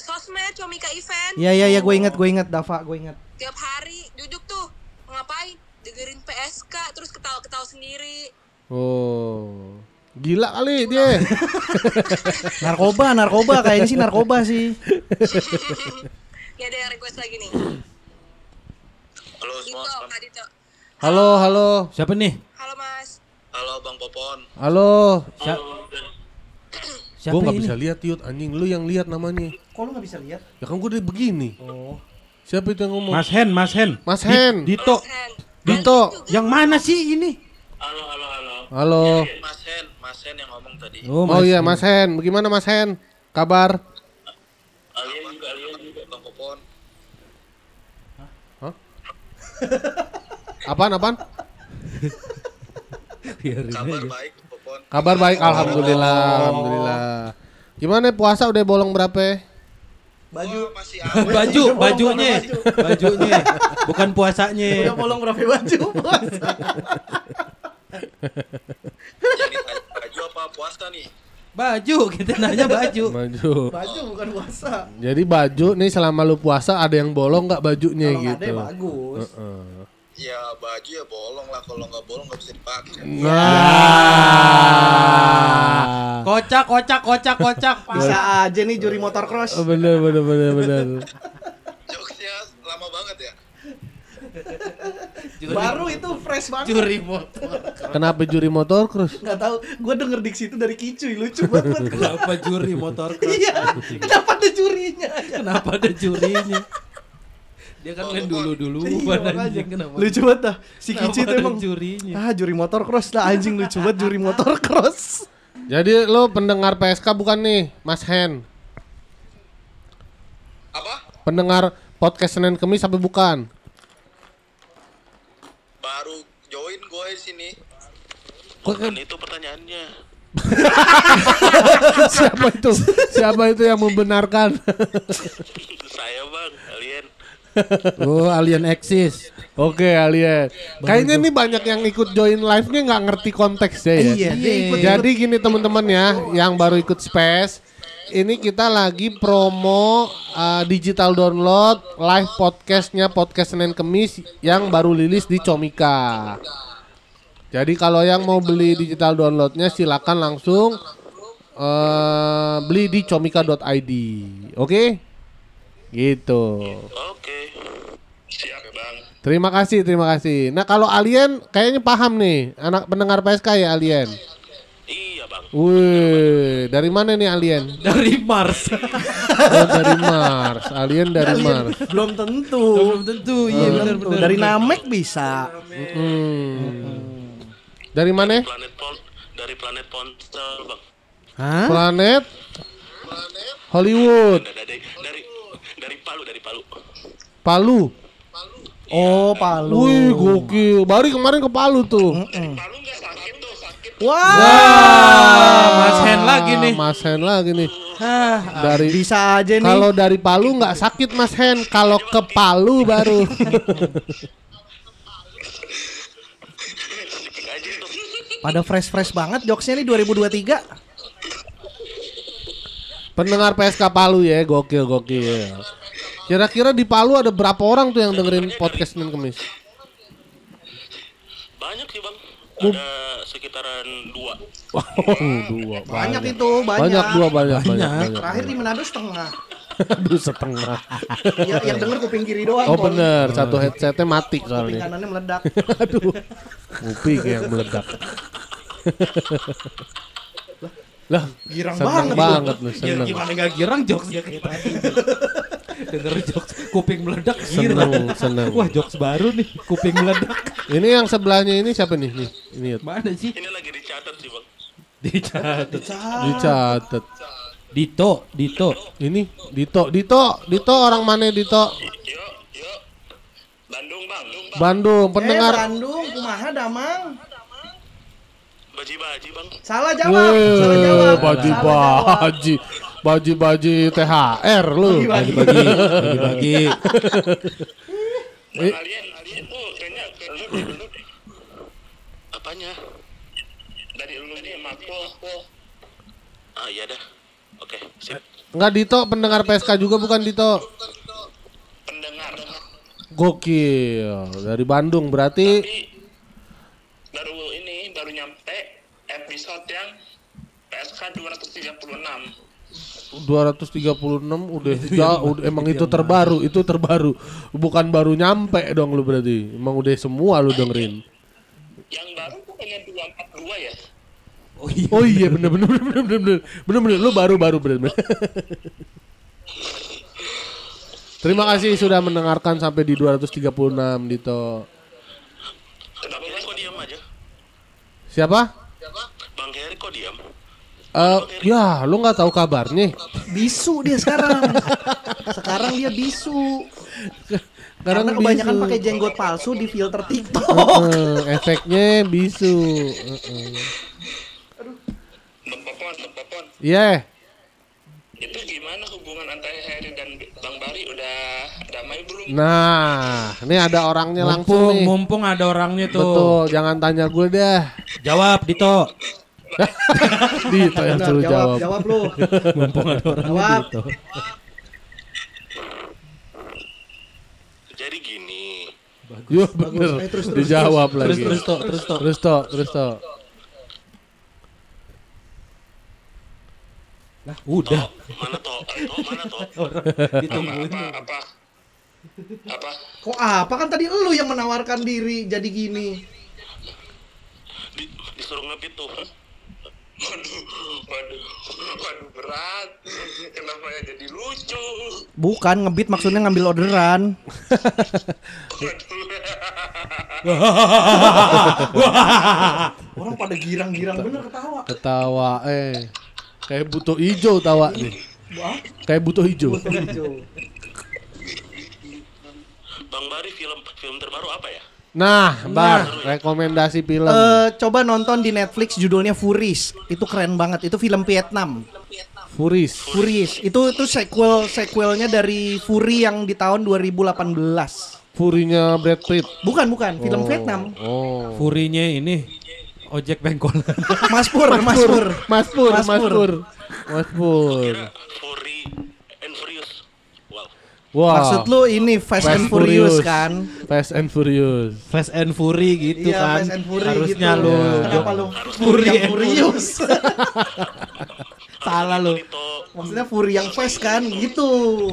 Sosmed, Comika Event. iya iya iya gue inget gue inget Dava gue inget. Tiap hari duduk tuh ngapain? Dengerin PSK terus ketawa-ketawa sendiri. Oh. Gila kali dia. [laughs] Narkoba narkoba kayaknya sih narkoba sih. [laughs] Ya ada yang request lagi nih. Halo Dito, semua. sekarang- Kak Dito. Halo, halo. Siapa nih? Halo Mas. Halo Bang Popon. Halo. Siapa? Siapa Gue nggak ini? bisa lihat Yud, anjing lu yang lihat namanya. Kok lu gak bisa lihat? Ya kan gue udah begini. Oh. Siapa itu yang ngomong? Mas Hen, Mas Hen. Mas Di- Hen. Dito. Hen. Dito. Yang mana sih ini? Halo halo halo. Halo. Mas Hen, Mas Hen yang ngomong tadi. Oh iya Mas Hen, bagaimana Mas Hen? Kabar? Alien juga Alien juga Bang Popon. [laughs] Apaan apaan? Kabar baik Popon. Kabar baik, alhamdulillah, alhamdulillah. Gimana puasa udah bolong berapa? Baju. Oh, masih. Baju, bajunya, bajunya, bukan puasanya. Udah bolong berapa baju? Bos? Jadi baju apa puasa nih? Baju, [laughs] kita nanya baju. Baju. baju bukan puasa. Jadi baju nih selama lu puasa ada yang bolong nggak bajunya Kalau nggak ada gitu? ya bagus. Heeh. Ya baju ya bolong lah kalau nggak bolong nggak bisa dipakai. Nah. Kocak, kocak, kocak, kocak. [laughs] Bisa aja nih juri motor cross. Oh, bener bener bener bener. Jokesnya lama banget ya. [laughs] Baru itu fresh banget. Curi motor. Kenapa juri motor cross? Nggak tahu, gue denger diksi itu dari Kicuy lucu banget. Kenapa juri motor cross? Iya, kenapa ada jurinya? Kenapa ada jurinya? Dia kan main dulu-dulu Iya, makanya. anjing kenapa? Lucu banget dah. Si Kenapa Kicuy itu emang jurinya. Ah, juri motor cross lah anjing lucu banget juri motor cross. Jadi lu pendengar PSK bukan nih, Mas Hen? Apa? Pendengar podcast Senin Kemis tapi bukan? Baru join gue di sini. Kok Bukan itu pertanyaannya. [laughs] siapa itu? Siapa itu yang membenarkan? [laughs] Saya bang, Alien. Oh, alien eksis. Oke, Alien. Kayaknya nih banyak yang ikut join live-nya nggak ngerti konteksnya ya. Iya, dia ikut. Jadi gini teman-teman ya, yang baru ikut space, ini kita lagi promo uh, digital download live podcastnya podcast Senin Kemis yang baru rilis di Comika. Jadi kalau yang mau beli digital downloadnya silakan langsung uh, beli di comika.id. Oke? Gitu. Oke. Siap bang. Terima kasih, terima kasih. Nah kalau Alien kayaknya paham nih, anak pendengar PSK ya Alien. Wih, dari mana nih Alien? Dari Mars. [laughs] Oh, dari Mars. Alien dari Mars. Belum tentu. Belum tentu, iya benar benar. Dari Namek bisa. Hmm. Dari mana? Planet Pon dari planet Ponsel, Bang. Hah? Planet Hollywood, Dari dari dari, dari Palu, dari Palu. Palu. Oh, Palu. Wih, gokil. Bari kemarin ke Palu tuh. Palu nggak Wah, Ah, Mas Hen lagi nih. Mas Hen lagi nih. Hah, Dari bisa aja nih. kalau dari Palu nggak sakit Mas Hen, kalau ke Palu baru. [laughs] Pada fresh-fresh banget jokesnya nih 2023. Pendengar PSK Palu ya, gokil gokil. Kira-kira di Palu ada berapa orang tuh yang dengerin podcast Senin Kemis? Banyak sih, Bang. Ada sekitaran dua. Wow, dua. Banyak itu, banyak. Banyak dua banyak banyak. banyak. Terakhir di Manado setengah. Aduh setengah. [laughs] ya, yang denger kuping kiri doang. Oh Pol. bener, satu headsetnya mati Kuping soalnya. kanannya meledak. [laughs] Aduh, kuping yang meledak. lah, Girang banget. banget lu, Ya, seneng. gimana gak girang jokesnya kayak tadi. [laughs] Denger jokes kuping meledak. Seneng, seneng. Wah jokes baru nih kuping meledak. Ini yang sebelahnya ini siapa nih? Nih, ini. Mana sih? Ini lagi dicatat sih, Bang. Dicatat. dicatat. Dito, Dito. Ini Dito, Dito, Dito orang mana Dito? Yuk, yuk. Bandung, Bang. Bandung, Bang. Bandung, Eh, pendengar. Bandung, kumaha damang? Baji-baji, Bang. Salah jawab, salah jawab. baji baji, baji baji THR lu. Bagi-bagi, bagi-bagi. Bang Alien, Alien. Oh, kayaknya lu. Apanya? Dari lu nih, Mako. Ah, iya dah. Oke, sip. Enggak Dito, pendengar PSK juga bukan Dito. Pendengar. Gokil. Dari Bandung berarti Tapi baru ini baru nyampe episode yang PSK 236. 236 udah itu udah, udah emang itu, itu terbaru, mana? itu terbaru. Bukan baru nyampe dong lu berarti. Emang udah semua lu dengerin. Yang baru bukannya 242 ya? Oh iya. Oh iya bener bener bener bener bener bener bener, bener. lu baru baru bener bener. Terima kasih sudah mendengarkan sampai di 236 Dito. Kenapa kok diam aja? Siapa? Siapa? Bang Heri kok diam? Eh ya, lu nggak tahu kabarnya. Bisu dia sekarang. sekarang dia bisu. Karena kebanyakan bisu. pakai jenggot palsu di filter TikTok. Eh, efeknya bisu. Bang Popon. Iya. Itu gimana hubungan antara Heri dan Bang Bari? Udah damai belum? Nah, ini ada orangnya langsung Mumpung, nih. mumpung ada orangnya tuh. Betul, jangan tanya gue dah. Jawab Dito. Dito yang suruh jawab, jawab. lu. Mumpung ada orangnya Jawab. Dito. Jadi gini, Yo bener. Eh, terus, terus, Dijawab Terus lagi. terus toh, terus toh. Terus toh, terus toh. Lah, udah. mana toh? Toh mana toh? Orang ditungguin. Apa? Apa? Apa? Kok apa kan tadi lu yang menawarkan diri jadi gini. Di, disuruh ngebit tuh. Waduh, waduh, waduh berat. Kenapa ya jadi lucu? Bukan ngebit maksudnya ngambil orderan. Orang pada girang-girang bener ketawa. Ketawa eh. Kayak butuh hijau tawa nih. Kayak butuh hijau. Bang Bari film film terbaru apa ya? Nah, Bar, rekomendasi film. Eh, coba nonton di Netflix judulnya Furis. Itu keren banget. Itu film Vietnam. Furis. Furis. Itu itu sequel sequelnya dari Fury yang di tahun 2018. Furinya Brad Pitt. Bukan, bukan, film Vietnam. Oh. Furinya ini ojek bengkolan. Mas Pur, Mas Pur. Mas Pur, Mas Mas Pur. Pur. Mas Pur. Kira Fury and Furious. Wow. Wah. Maksud lu ini Fast, and Furious kan? Fast and Furious. Fast and Fury gitu Iya, kan. Fast and Fury Harusnya gitu. lu. Kenapa lu Fury yang and Furious? [laughs] Salah lu. Dito, Maksudnya Fury yang fast kan gitu.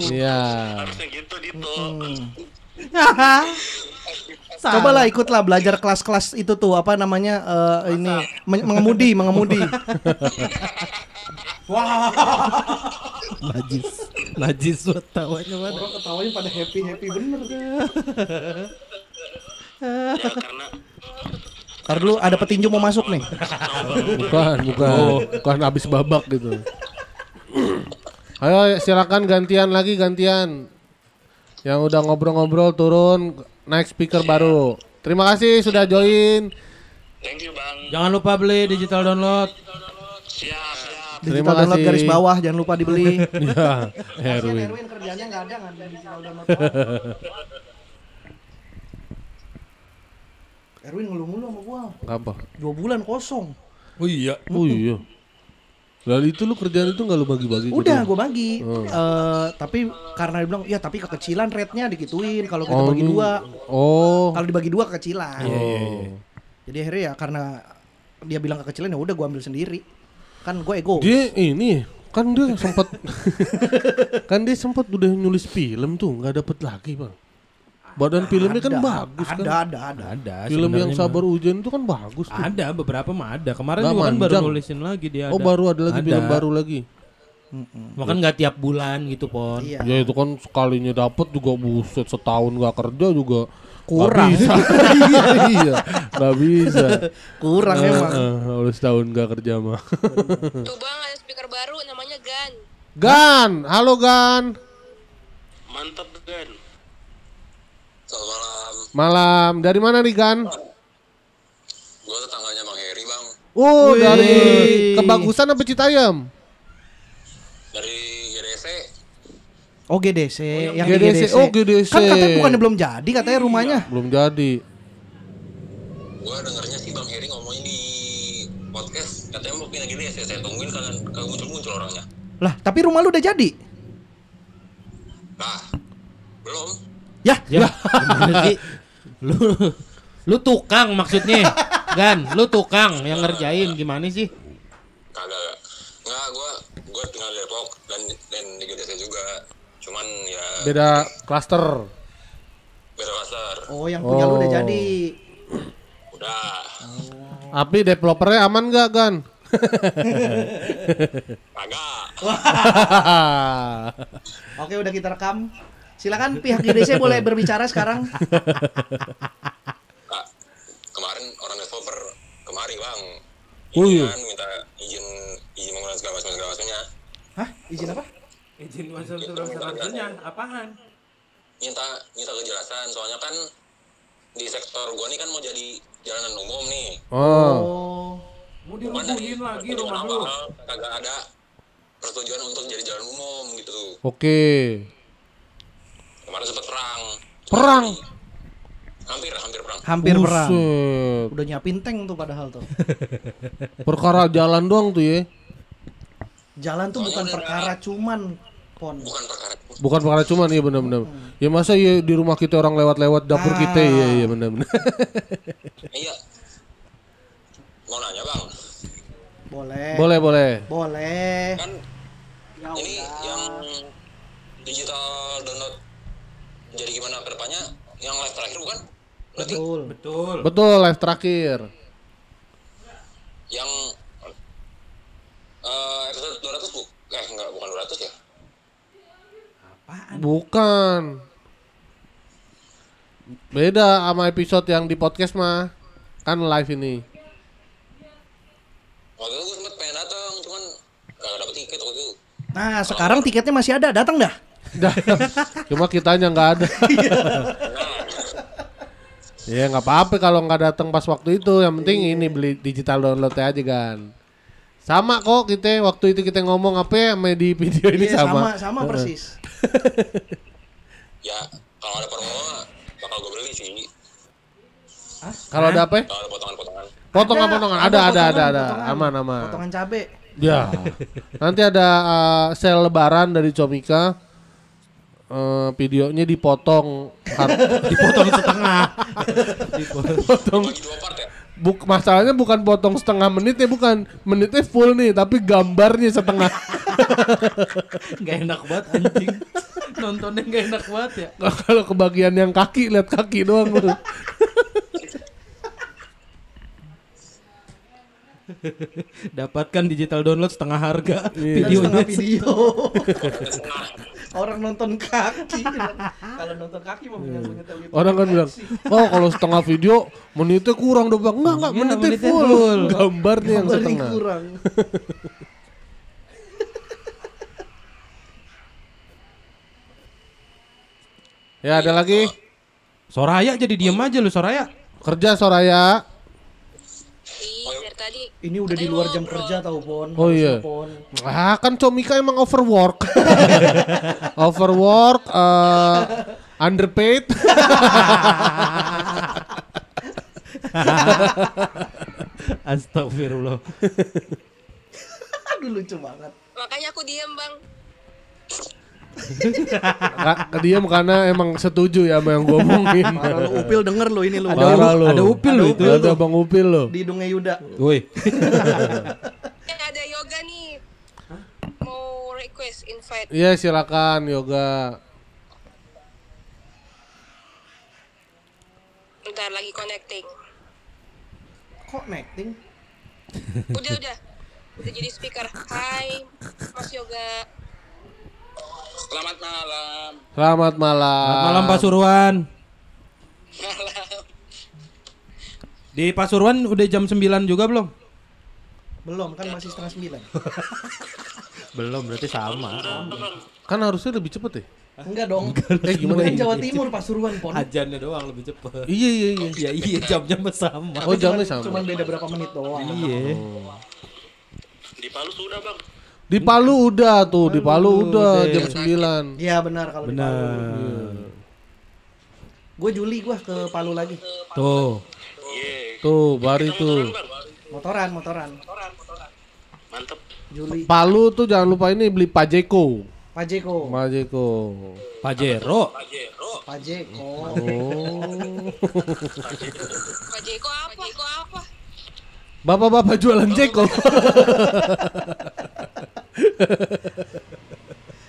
Iya. harusnya gitu [laughs] Dito. Coba lah ikutlah belajar kelas-kelas itu tuh apa namanya eh, ini men- mengemudi, mengemudi. [laughs] Najis. Najis buat tawanya mana. Orang ketawanya pada happy happy bener kan? [laughs] Ya karena Ntar dulu ada petinju mau masuk nih. Bukan, bukan. Bukan habis babak gitu. Ayo silakan gantian lagi gantian. Yang udah ngobrol-ngobrol turun naik speaker baru. Terima kasih sudah join. Thank you bang. Jangan lupa beli digital download. Siap, siap. Terima Digital download kasih. garis bawah jangan lupa dibeli. [laughs] Ya, Erwin. kerjanya nggak ada nggak digital download. [laughs] Erwin ngeluh-ngeluh sama gua. Apa? Dua bulan kosong. Oh iya. Oh iya. Lalu itu lu kerjaan itu nggak lu bagi-bagi? ke Udah dia? gue bagi. Eh, tapi karena dia bilang, ya tapi kekecilan rate-nya digituin kalau kita Oh, bagi dua. Oh. Kalau dibagi dua kekecilan. Oh. Jadi akhirnya ya karena dia bilang kekecilan ya udah gue ambil sendiri. Kan gue ego. Dia ini kan dia sempat [laughs] kan dia sempat udah nulis film tuh nggak dapet lagi bang. Badan filmnya kan Ada, bagus ada, kan. Ada, ada, Ada. Film yang sabar mah. hujan itu kan bagus tuh. Ada beberapa mah ada. Kemarin Nggak juga kan baru nulisin lagi dia. Oh ada. baru ada lagi Ada. film baru lagi. Bahkan nggak tiap bulan gitu pon. Iya. Ya itu kan sekalinya dapet juga buset setahun gak kerja juga Kurang. Gak bisa. [laughs] iya, gak bisa. Kurang emang. Eh, Kalau setahun gak kerja mah. Tuh bang ada speaker baru namanya Gan. Gan, halo Gan. Mantap kan. Selamat malam. Malam, dari mana nih Gan? Gue tetangganya Bang Heri bang. Oh, Wih. dari kebagusan apa Citayam? Dari GDC. Oh GDC, yang di GDC. GDC. Oh, GDC. Kan katanya bukannya belum jadi katanya rumahnya. Belum jadi. Gue dengernya sih Bang Heri ngomongin di podcast. Katanya mau pindah GDC. Saya tungguin kalian kagak muncul-muncul orangnya. Lah, tapi rumah lu udah jadi. Nah, belum. Ya, Ya, sih? Lu lu tukang maksudnya. Gan, lu tukang yang ngerjain gimana sih? Kagak. kagak. Nggak, gue gue tinggal di Depok dan dan di juga. Cuman ya Beda klaster. beda pasar. Oh, yang punya lu udah Oh. jadi. Udah. Tapi developernya aman gak Gan? Kagak. [laughs] Oke, udah kita rekam. Silakan pihak GDC boleh berbicara sekarang. Kak, kemarin orang developer kemari bang. Oh, Ini iya. kan minta izin izin menggunakan segala macam segala macamnya. Hah? Izin apa? Izin masuk terusnya apaan? Minta minta kejelasan soalnya kan di sektor gua nih kan mau jadi jalanan umum nih. Oh. Oh. Mau dirubuhin lagi rumah lu. kagak ada persetujuan untuk jadi jalan umum gitu. Oke. Kemarin sempat perang. Perang? Hampir hampir perang. Hampir perang. Buset. Udah nyiapin tank tuh padahal tuh. [laughs] Perkara jalan doang tuh ya. Jalan tuh bukan perkara cuman pon. Bukan perkara Bukan perkara cuman iya benar-benar. Ya masa ya di rumah kita orang lewat-lewat dapur Ah. kita iya iya benar-benar. [laughs] Iya. Mau nanya bang, Boleh. boleh boleh. Boleh. kan Ya ini udah. yang digital download jadi gimana ke depannya yang live terakhir bukan? Berarti Betul. Betul. Betul live terakhir. yang eh episode 200 bu eh enggak bukan 200 ya Bukan. Beda sama episode yang di podcast mah. Kan live ini. waktu itu gue sempet pengen datang cuman gak dapet tiket waktu itu Nah, sekarang tiketnya masih ada. Datang dah. Dah. Cuma kitanya nggak ada. Ya nggak apa-apa kalau nggak datang pas waktu itu. Yang penting ini beli digital download aja kan. Sama kok kita waktu itu kita ngomong apa ya sama di video ini Iya, sama. sama, sama persis. ya kalau ada promo bakal gue beli sih Kalau ada apa? ya? kalau ada potongan-potongan Potongan-potongan ada ada ada ada. Aman aman. Potongan cabe. Ya. [laughs] Nanti ada uh, sel lebaran dari Comika. Eh, videonya dipotong har- [laughs] Dipotong setengah. potong bagi dua part ya buk masalahnya bukan potong setengah menit ya bukan menitnya full nih tapi gambarnya setengah [laughs] Gak enak banget anjing. Nontonnya gak enak banget ya. kalau kebagian yang kaki lihat kaki doang lu. Dapatkan digital download setengah harga Iya. Setengah videonya. video. [laughs] Orang nonton kaki. Kalau nonton kaki mau punya punya tahu gitu. Orang kan bilang, oh kalau setengah video menitnya kurang dong bang. Enggak enggak Iya, menitnya menitnya full. full. Gambarnya yang setengah. kurang. Ya ada lagi. Soraya jadi diem aja lu Soraya. Kerja Soraya. Tadi. Ini udah di luar jam ngobrol. kerja tau Pon. Oh iya. Pon. Ah kan Comika emang overwork. [laughs] overwork, eh underpaid. Astagfirullah. Aduh lucu banget. Makanya aku diem bang. Ka- Diam karena emang setuju ya sama yang gue omongin. [laughs] Parah lu Upil denger lu ini lu. Parah lu. ada Upil lu itu. Ada Bang Upil lo. Di hidungnya Yuda. Woi. [laughs] Eh, ada yoga nih. Mau request invite. Iya silakan yoga. Ntar lagi connecting. Kok necting? Udah udah. Udah jadi speaker. Hai, Mas Yoga. Selamat malam. Selamat malam. Selamat malam Pasuruan. Di Pasuruan udah jam 9 juga belum? Belum kan masih setengah sembilan. [laughs] Belum, berarti sama. Kan harusnya lebih cepet ya. Enggak dong. [laughs] Eh gimana? Kan ya? Jawa Timur Pasuruan Pon. Ajannya doang lebih cepet. Iya iya iya. Ya iya jamnya sama. Oh jamnya sama. Cuman beda berapa menit doang. Iya. Di Palu sudah bang. Di Palu udah tuh, di Palu udah jam 9 Iya benar kalau di Palu. Benar. Gue Juli gua ke Palu lagi. Tuh. Tuh, bari tuh. Bang. Motoran, motoran. Mantep. Juli. Palu tuh jangan lupa ini beli Pajeko. Pajeko. Pajeko. Pajero. Pajero. Pajeko. Oh. Pak Jeko apa? Pak Jeko apa? Bapak-bapak jualan Jeko. [laughs] [laughs]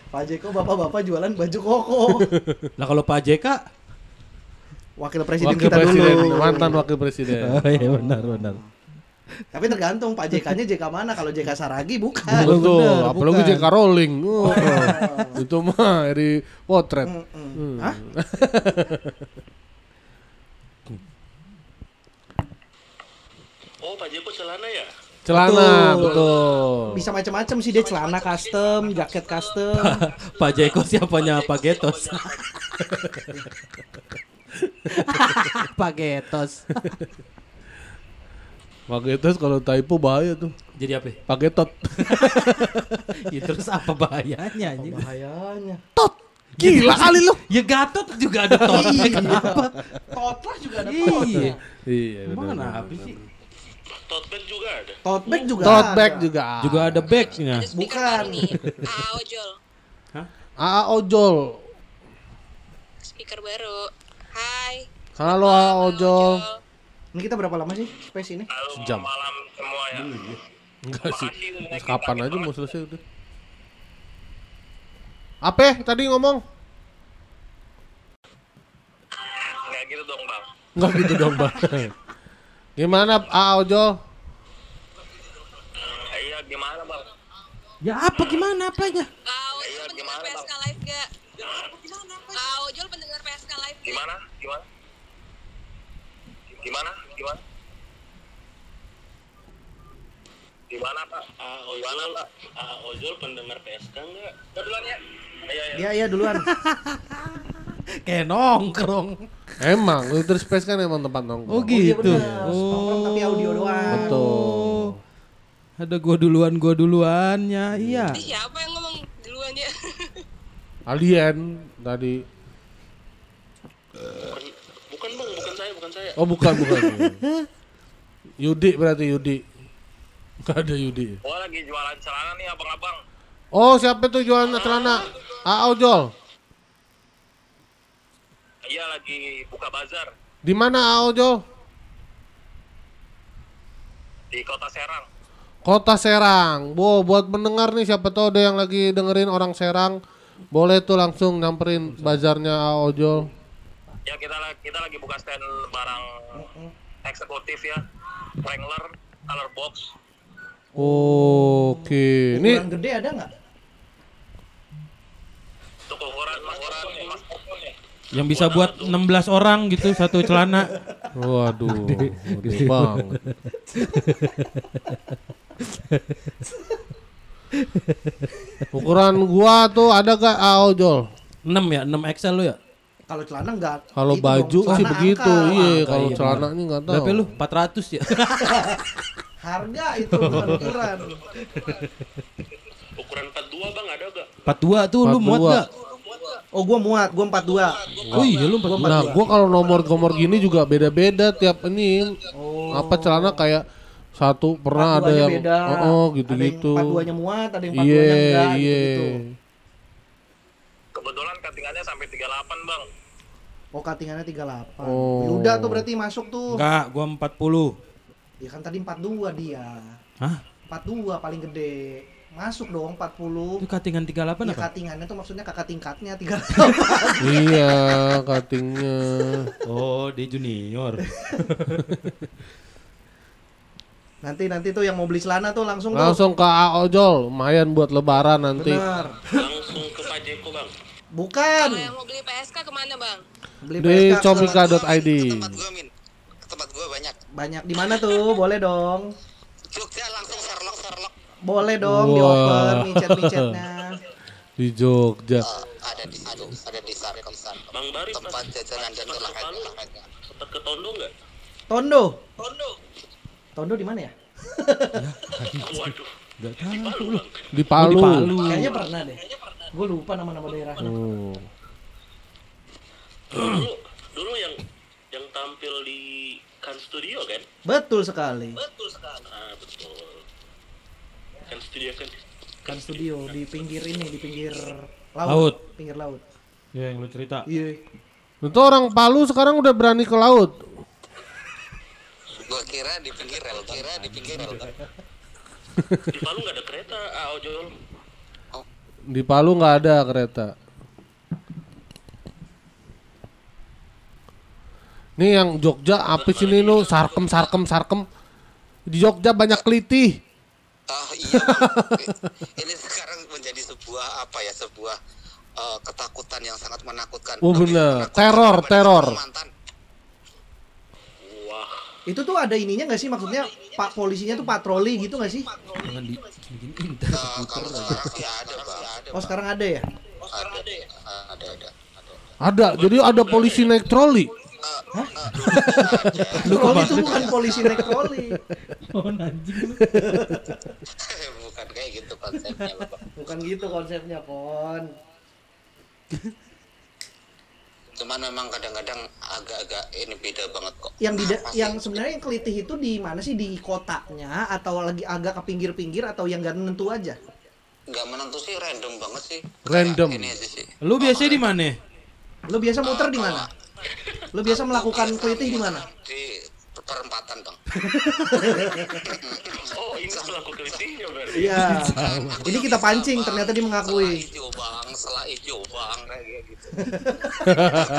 Pajeko bapak-bapak jualan baju koko. Nah kalau Pak JK Wakil presiden Wakil kita presiden, dulu. mantan wakil presiden. [laughs] Oh iya benar benar. Tapi tergantung Pak JK-nya JK mana. Kalau JK Saragi bukan. Betul, benar, apalagi bukan. JK Rowling. Oh, [laughs] itu mah dari potret. Mm-mm. Hah? Oh Pak Jeko celana ya? Celana, Betul. betul. Bisa macam-macam sih dia celana custom, jaket custom. [laughs] Pak Jeko siapanya Pak Getos. [laughs] Pak Getos. [laughs] Pagetos kalau typo bahaya tuh. Jadi apa? Pagetot. Ya, terus apa bahayanya anjing? Bahayanya. Gila kali lu. Ya Gatot juga ada totnya kenapa? Totlah juga ada tot. Iya. Iya, benar. kenapa sih? Tote bag juga ada. Tote bag juga Tote bag ada. juga. Juga ada bagnya. Ada speaker Bukan. Ah, [laughs] ojol. AA ojol. Speaker baru. Hai. Halo AA ojol. Ini kita berapa lama sih space ini? Halo Sejam. malam semua ya. Enggak sih. Kapan aja mau selesai udah. Apa tadi ngomong? Nggak gitu dong bang. Enggak gitu dong, Bang. [laughs] Gimana AA ojol? Iya gimana bang? Ya apa gimana apanya? Ah, ojol Iya, pendengar? PSK Live gak? Ah, ojol pendengar PSK Live gak? Gimana? Gimana? Gimana? Gimana? Gimana pak? Ah, Gimana pak? Ah, ojol pendengar PSK enggak? Duluan ya? Iya, iya. Iya iya duluan. [laughs] Kayak nongkrong. Emang Luther Space kan emang tempat nongkrong. Oh iya gitu. bener. Nongkrong tapi audio doang. Betul. Ada gua duluan gua duluannya. Iya. Tadi siapa yang ngomong duluan ya? [laughs] Alien tadi. Bukan, bukan bang, bukan saya, bukan saya. Oh bukan bukan. Yudi berarti Yudi. Gak ada Yudi. Oh lagi jualan celana nih abang-abang. Oh siapa tuh jualan celana? AA ojol. Iya lagi buka bazar Di mana AA ojol? di kota Serang. Kota Serang. Bo, buat mendengar nih siapa tahu ada yang lagi dengerin orang Serang, boleh tuh langsung nyamperin bazarnya AA ojol. Ya kita lagi kita lagi buka stand barang eksekutif ya. Wrangler, color box. Oke. Ini Ukuran gede ada nggak? Untuk Yang bisa buat 16 orang gitu satu celana. Waduh, gede banget. Ukuran gua tuh ada gak ah, ojol? 6 ya, 6 XL lu ya? Kalau celana enggak. Kalau baju sih begitu, iya. Angka, Kalau iya, celana ini nggak tahu. Berapa lu? 400 ya? [laughs] Harga itu bukan ukuran. Ukuran 42 bang ada gak? 42 tuh lu muat 42. gak? Oh gua muat, gua 42. Oh iya lu 42. Nah, gua kalau nomor-nomor gini juga beda-beda tiap ini. Apa celana kayak satu pernah ada 42-nya yang beda. oh, oh, gitu-gitu. Ada yang 42-nya muat, ada yang 42-nya Iya, enggak iya. gitu. Kebetulan cuttingannya sampai 38 bang. Oh, cuttingannya 38. Oh. Yuda tuh berarti masuk tuh. Enggak, gua 40. Ya kan tadi 42 dia. Hah? 42 paling gede. Masuk dong 40. Itu cuttingan 38 Ya apa? cuttingannya tuh maksudnya kakak tingkatnya 38. iya, cuttingnya. Oh, dia junior. [laughs] nanti nanti tuh yang mau beli celana tuh langsung, tuh. Langsung ke A ojol, lumayan buat lebaran nanti. Bener. Langsung ke Pak Jeko bang. Bukan. Kalau yang mau beli PSK ke mana bang? Beli Di comika.id. tempat gua min tempat gua banyak banyak di mana tuh? Boleh dong. Jogja langsung Sherlock Sherlock Boleh dong Wah. dioper micet-micetnya. [laughs] Di Jogja. Eh, ada di situ ada di Sarkom Bang Bari tempat jajanan dan olahraga sempat ke Tondo nggak? Tondo. Tondo. Tondo di mana ya? [laughs] Waduh. Enggak tahu lu. Di Palu. Oh, di Palu. Kayaknya pernah deh. Gue lupa nama-nama daerahnya. Oh. Dulu dulu yang yang tampil di Kan Studio kan? Betul sekali. Betul sekali. Kan Studio kan. Kan studio di pinggir ini, di pinggir laut. Laut. Pinggir laut. Ya yang lu cerita. Iya. Itu orang Palu sekarang udah berani ke laut. gua kira di pinggir rel kira di pinggir rel Di Palu nggak ada kereta. Ah ojol. Di Palu nggak ada kereta. Nih yang Jogja apa sih ini lu sarkem sarkem sarkem. Di Jogja banyak kelitih. Oh iya ini sekarang menjadi sebuah apa ya sebuah eh, ketakutan yang sangat menakutkan Oh, menakutkan Teror, teror. mantan. Wah. Itu tuh ada ininya nggak sih? Maksudnya pak polisinya tuh patroli gitu nggak sih? Jangan di gini Eh, kalau sekarang ada ada Oh sekarang ada ya? ada ada ada ada Ada, jadi ada polisi naik troli. Troli itu bukan polisi naik troli. Oh, anjing lu. bukan kayak gitu konsepnya Bang. Bukan gitu konsepnya, Pon. cuman memang kadang-kadang agak-agak ini beda banget kok Yang di sih? yang sebenarnya yang kelitih itu di mana sih di kotanya atau lagi agak ke pinggir-pinggir atau yang gak nentu aja? nggak menentu sih random banget sih Random. Kayak ini aja sih Lu biasanya di mana? Lu biasa muter di mana? Lu biasa melakukan kelitih di mana? di perempatan bang [laughs] Oh ini pelaku kelitihnya berarti. Iya. Ini kita pancing ternyata dia selah mengakui. hijau bang selah hijau bang kayak gitu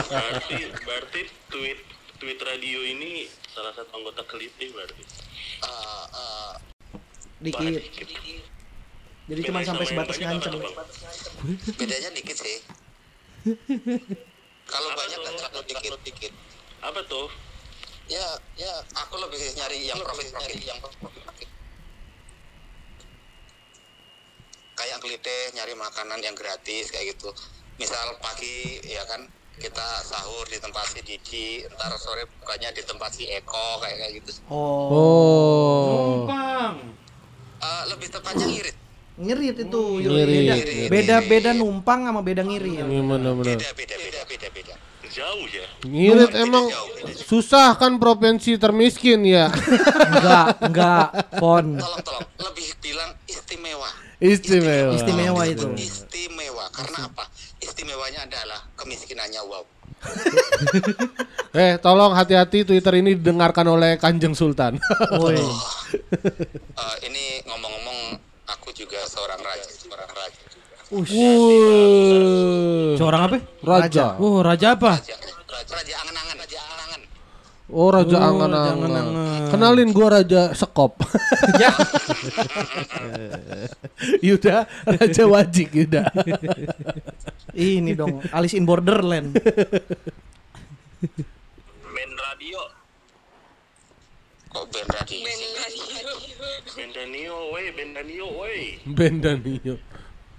Berarti berarti tweet tweet radio ini salah satu anggota kelitih berarti. Eh, eh, Dikit. Jadi cuma sampai sebatas ngancem. bedanya dikit sih [laughs] kalau Apa banyak tuh? kan terlalu dikit dikit Apa tuh? ya ya aku lebih nyari yang profit profit yang profit kayak kelite nyari makanan yang gratis kayak gitu misal pagi ya kan kita sahur di tempat si Didi ntar sore bukanya di tempat si Eko kayak kayak gitu Oh. Oh. Numpang. Eh, lebih tepatnya ngirit Ngirit itu. Yul. Ngirit, Beda, ngirit. beda beda numpang sama beda ngirit. Beda beda beda Jauh ya. Ngirit emang susah kan provinsi termiskin ya. Enggak, enggak, Pon. tolong tolong lebih bilang istimewa Istimewa. Istimewa itu. istimewa karena apa istimewanya adalah kemiskinannya wow [laughs] Eh, tolong hati-hati Twitter ini didengarkan oleh Kanjeng Sultan. Woi. Eh, ini ngomong-ngomong aku juga seorang raja seorang raja Wuh. Seorang apa? Raja. Oh, raja apa? raja raja, raja angan-angan raja angan-angan Oh, Raja Oh, Angan-Angan. Kenalin gua Raja Sekop. Ya. [laughs] Yuda, Raja Wajik Yuda. Ini dong, Alice in Borderland. Band radio. Kok band radio band sih? radio Band Danio, woi, band Danio, woi. Ben Danio.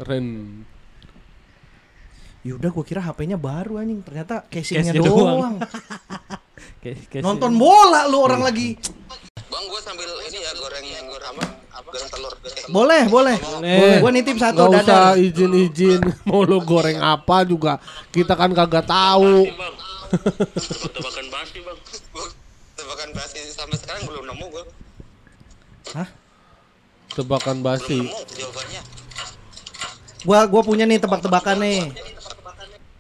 Keren. Yaudah gua kira HP-nya baru anjing, ternyata casingnya Case-nya doang. doang. [laughs] Nonton bola lu orang lagi. Bang, gua sambil ini ya goreng goreng apa? Goreng telur. Boleh, boleh. Boleh. Gua nitip satu Gak usah izin-izin [laughs] mau lu goreng apa juga kita kan kagak tahu. Tebak-tebakan basi, bang. [laughs] Tebakan basi sampai sekarang belum nemu gua. Tebakan Belum basi. nemu jawabannya. Gua gua punya nih tebak-tebakan nih.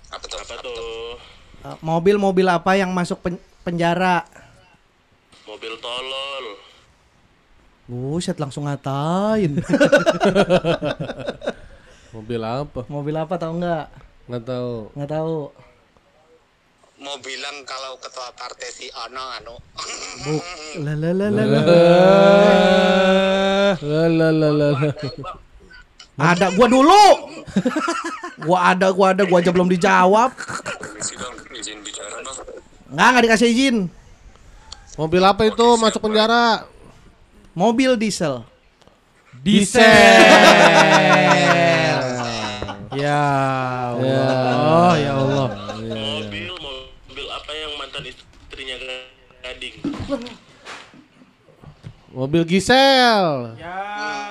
Apa tuh? Apa tuh? Uh, Mobil-mobil apa yang masuk pen- penjara? Mobil tolol. Buset langsung ngatain. Mobil apa? Mobil apa tau nggak? Nggak tahu. Nggak tahu. Mau bilang kalau ketua partai si Ono anu. Buk. Lah lah lah lah, lah. Lalalala. Ada gua dulu. [laughs] gua ada, gua ada, gua aja belum dijawab. Permisi dong, izin bicara dong. Nggak, nggak dikasih izin. Mobil apa itu masuk penjara? Mobil diesel. Diesel. ya Allah, ya Allah. Mobil, mobil apa yang mantan istrinya gading? Mobil Gisel. Yeay.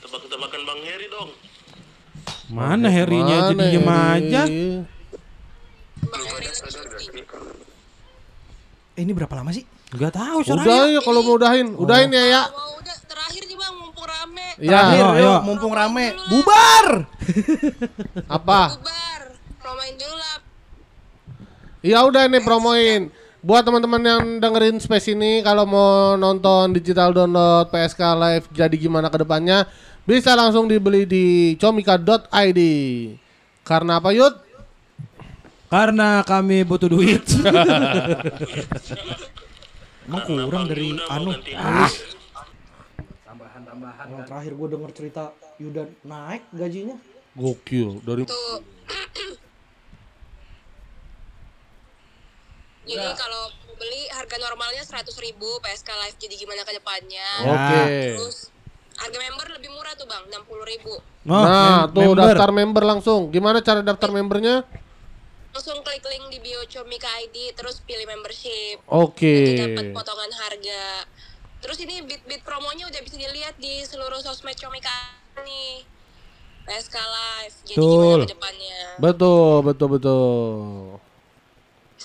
Tebak-tebakan Bang Heri dong. Mana Herinya Mana diem ini? aja. Eh, ini berapa lama sih? Gak tahu Udah Soraya. ya kalau mau udahin. Udahin ya ya. mau udah terakhir nih bang mumpung rame Ya. Terakhir, ayo, mumpung rame. Bubar. Apa? bubar promain dulu lah Ya udah nih promoin. Buat teman-teman yang dengerin space ini kalau mau nonton digital download PSK Live jadi gimana ke depannya bisa langsung dibeli di comika.id. Karena apa Yud? Karena kami butuh duit. [laughs] Emang kurang dari anu. Ah. Yang terakhir gue denger cerita Yuda naik gajinya. Gokil dari tuh [clears throat] jadi kalau mau beli harga normalnya 100.000 ribu PSK Live jadi gimana ke depannya Oke. terus harga member lebih murah tuh bang 60.000 ribu Oh, nah, mem- tuh member. daftar member langsung. Gimana cara daftar membernya? langsung klik link di bio Comika ID terus pilih membership Oke. Nanti dapat potongan harga terus ini bit-bit promonya udah bisa dilihat di seluruh sosmed Comika nih PSK Live jadi Betul. gimana ke depannya Betul, betul, betul.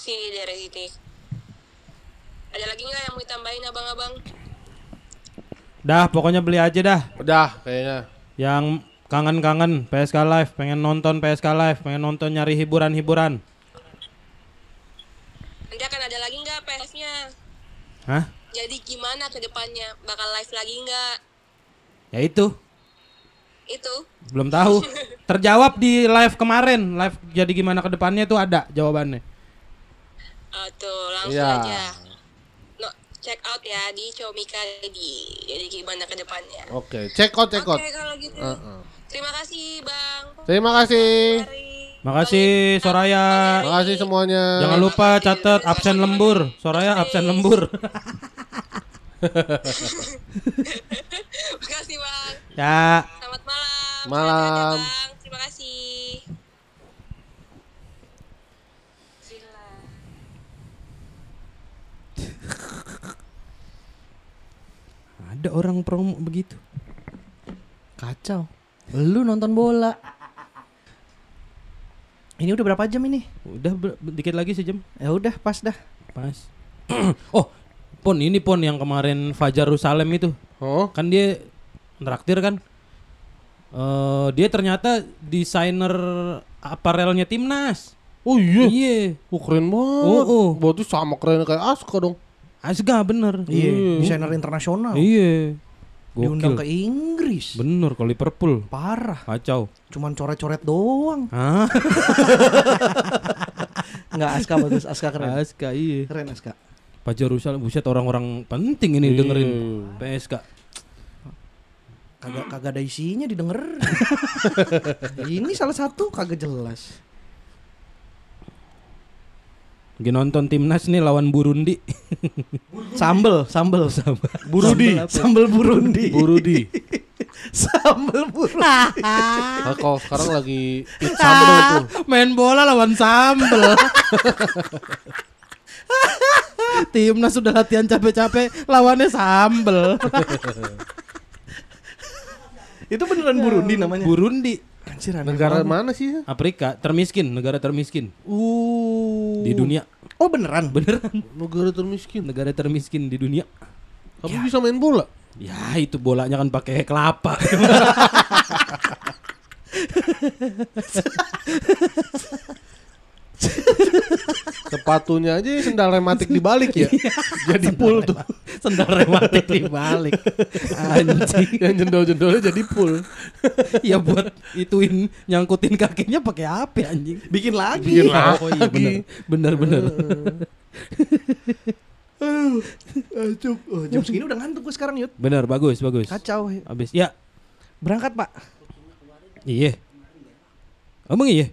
Sini dari sini ada lagi nggak yang mau ditambahin abang-abang Dah, pokoknya beli aja dah. Udah kayaknya. Yang kangen-kangen PSK Live, pengen nonton PSK Live, pengen nonton nyari hiburan-hiburan. nanti akan ada lagi nggak PS-nya Hah? jadi gimana ke depannya bakal live lagi nggak Ya itu, itu belum tahu. [laughs] Terjawab di live kemarin. Live jadi gimana ke depannya itu ada jawabannya. Ah, tuh langsung Iya. aja no, check out ya di Comika ID jadi gimana ke depannya Oke, check out, check oke out. kalau gitu Heeh. terima kasih bang Terima kasih. Makasih Soraya. Terima kasih semuanya. Jangan lupa catat absen lembur. Soraya absen lembur. [laughs] Makasih bang. ya. Selamat malam. Malam. Ya, bang. Terima kasih. [laughs] Ada orang promo begitu. Kacau. Lu nonton bola. Ini udah berapa jam ini? Udah ber- dikit lagi sejam. Ya udah, pas dah. Pas. [clears throat] oh, Pon ini Pon yang kemarin Fajar Rusalem itu. Oh, Kan dia traktir kan. Eh dia ternyata desainer aparelnya timnas. oh iya. Iya. Oh, keren banget. Oh, oh. Berarti sama keren kayak Aska dong. Asga bener. Iya, desainer internasional. Iya. Diundang ke Gokil. Inggris. Bener kalau Liverpool. Parah. Kacau. Cuman coret-coret doang. [laughs] Hah? Enggak, Aska bagus. Aska keren. Aska iya. Keren Aska. Fajar Rusal buset orang-orang penting ini dengerin PSK. Kagak kagak ada isinya didengar. [laughs] Ini salah satu kagak jelas. Lagi nonton timnas nih lawan Burundi. Sambel, sambel, sambel. Burudi. Sambel Burundi. Burudi. [laughs] Sambel Burundi. Nah, kalau sekarang lagi [laughs] hit sambal tuh. Main bola lawan sambel. [laughs] Timnas sudah latihan capek-capek, lawannya sambel. Itu beneran Burundi namanya. Burundi, Anjir, aneh Negara banget. mana sih? Afrika termiskin, negara termiskin Uh. di dunia. Oh beneran? Beneran, Negara termiskin. negara termiskin di dunia. Tapi bisa main bola. Ya itu bolanya kan pakai kelapa. [laughs] [laughs] Sepatunya aja sendal rematik dibalik ya. [laughs] jadi full tuh. Sendal rematik dibalik. Anjing. Yang jendol-jendolnya jadi full. ya buat ituin nyangkutin kakinya pakai apa anjing? Bikin lagi. Bikin Oh iya bener. Bener bener. [laughs] Aduh, oh, jam segini udah ngantuk gue sekarang Yud. Bener bagus bagus. Kacau. Habis ya. Berangkat pak. Iya. Emang iya?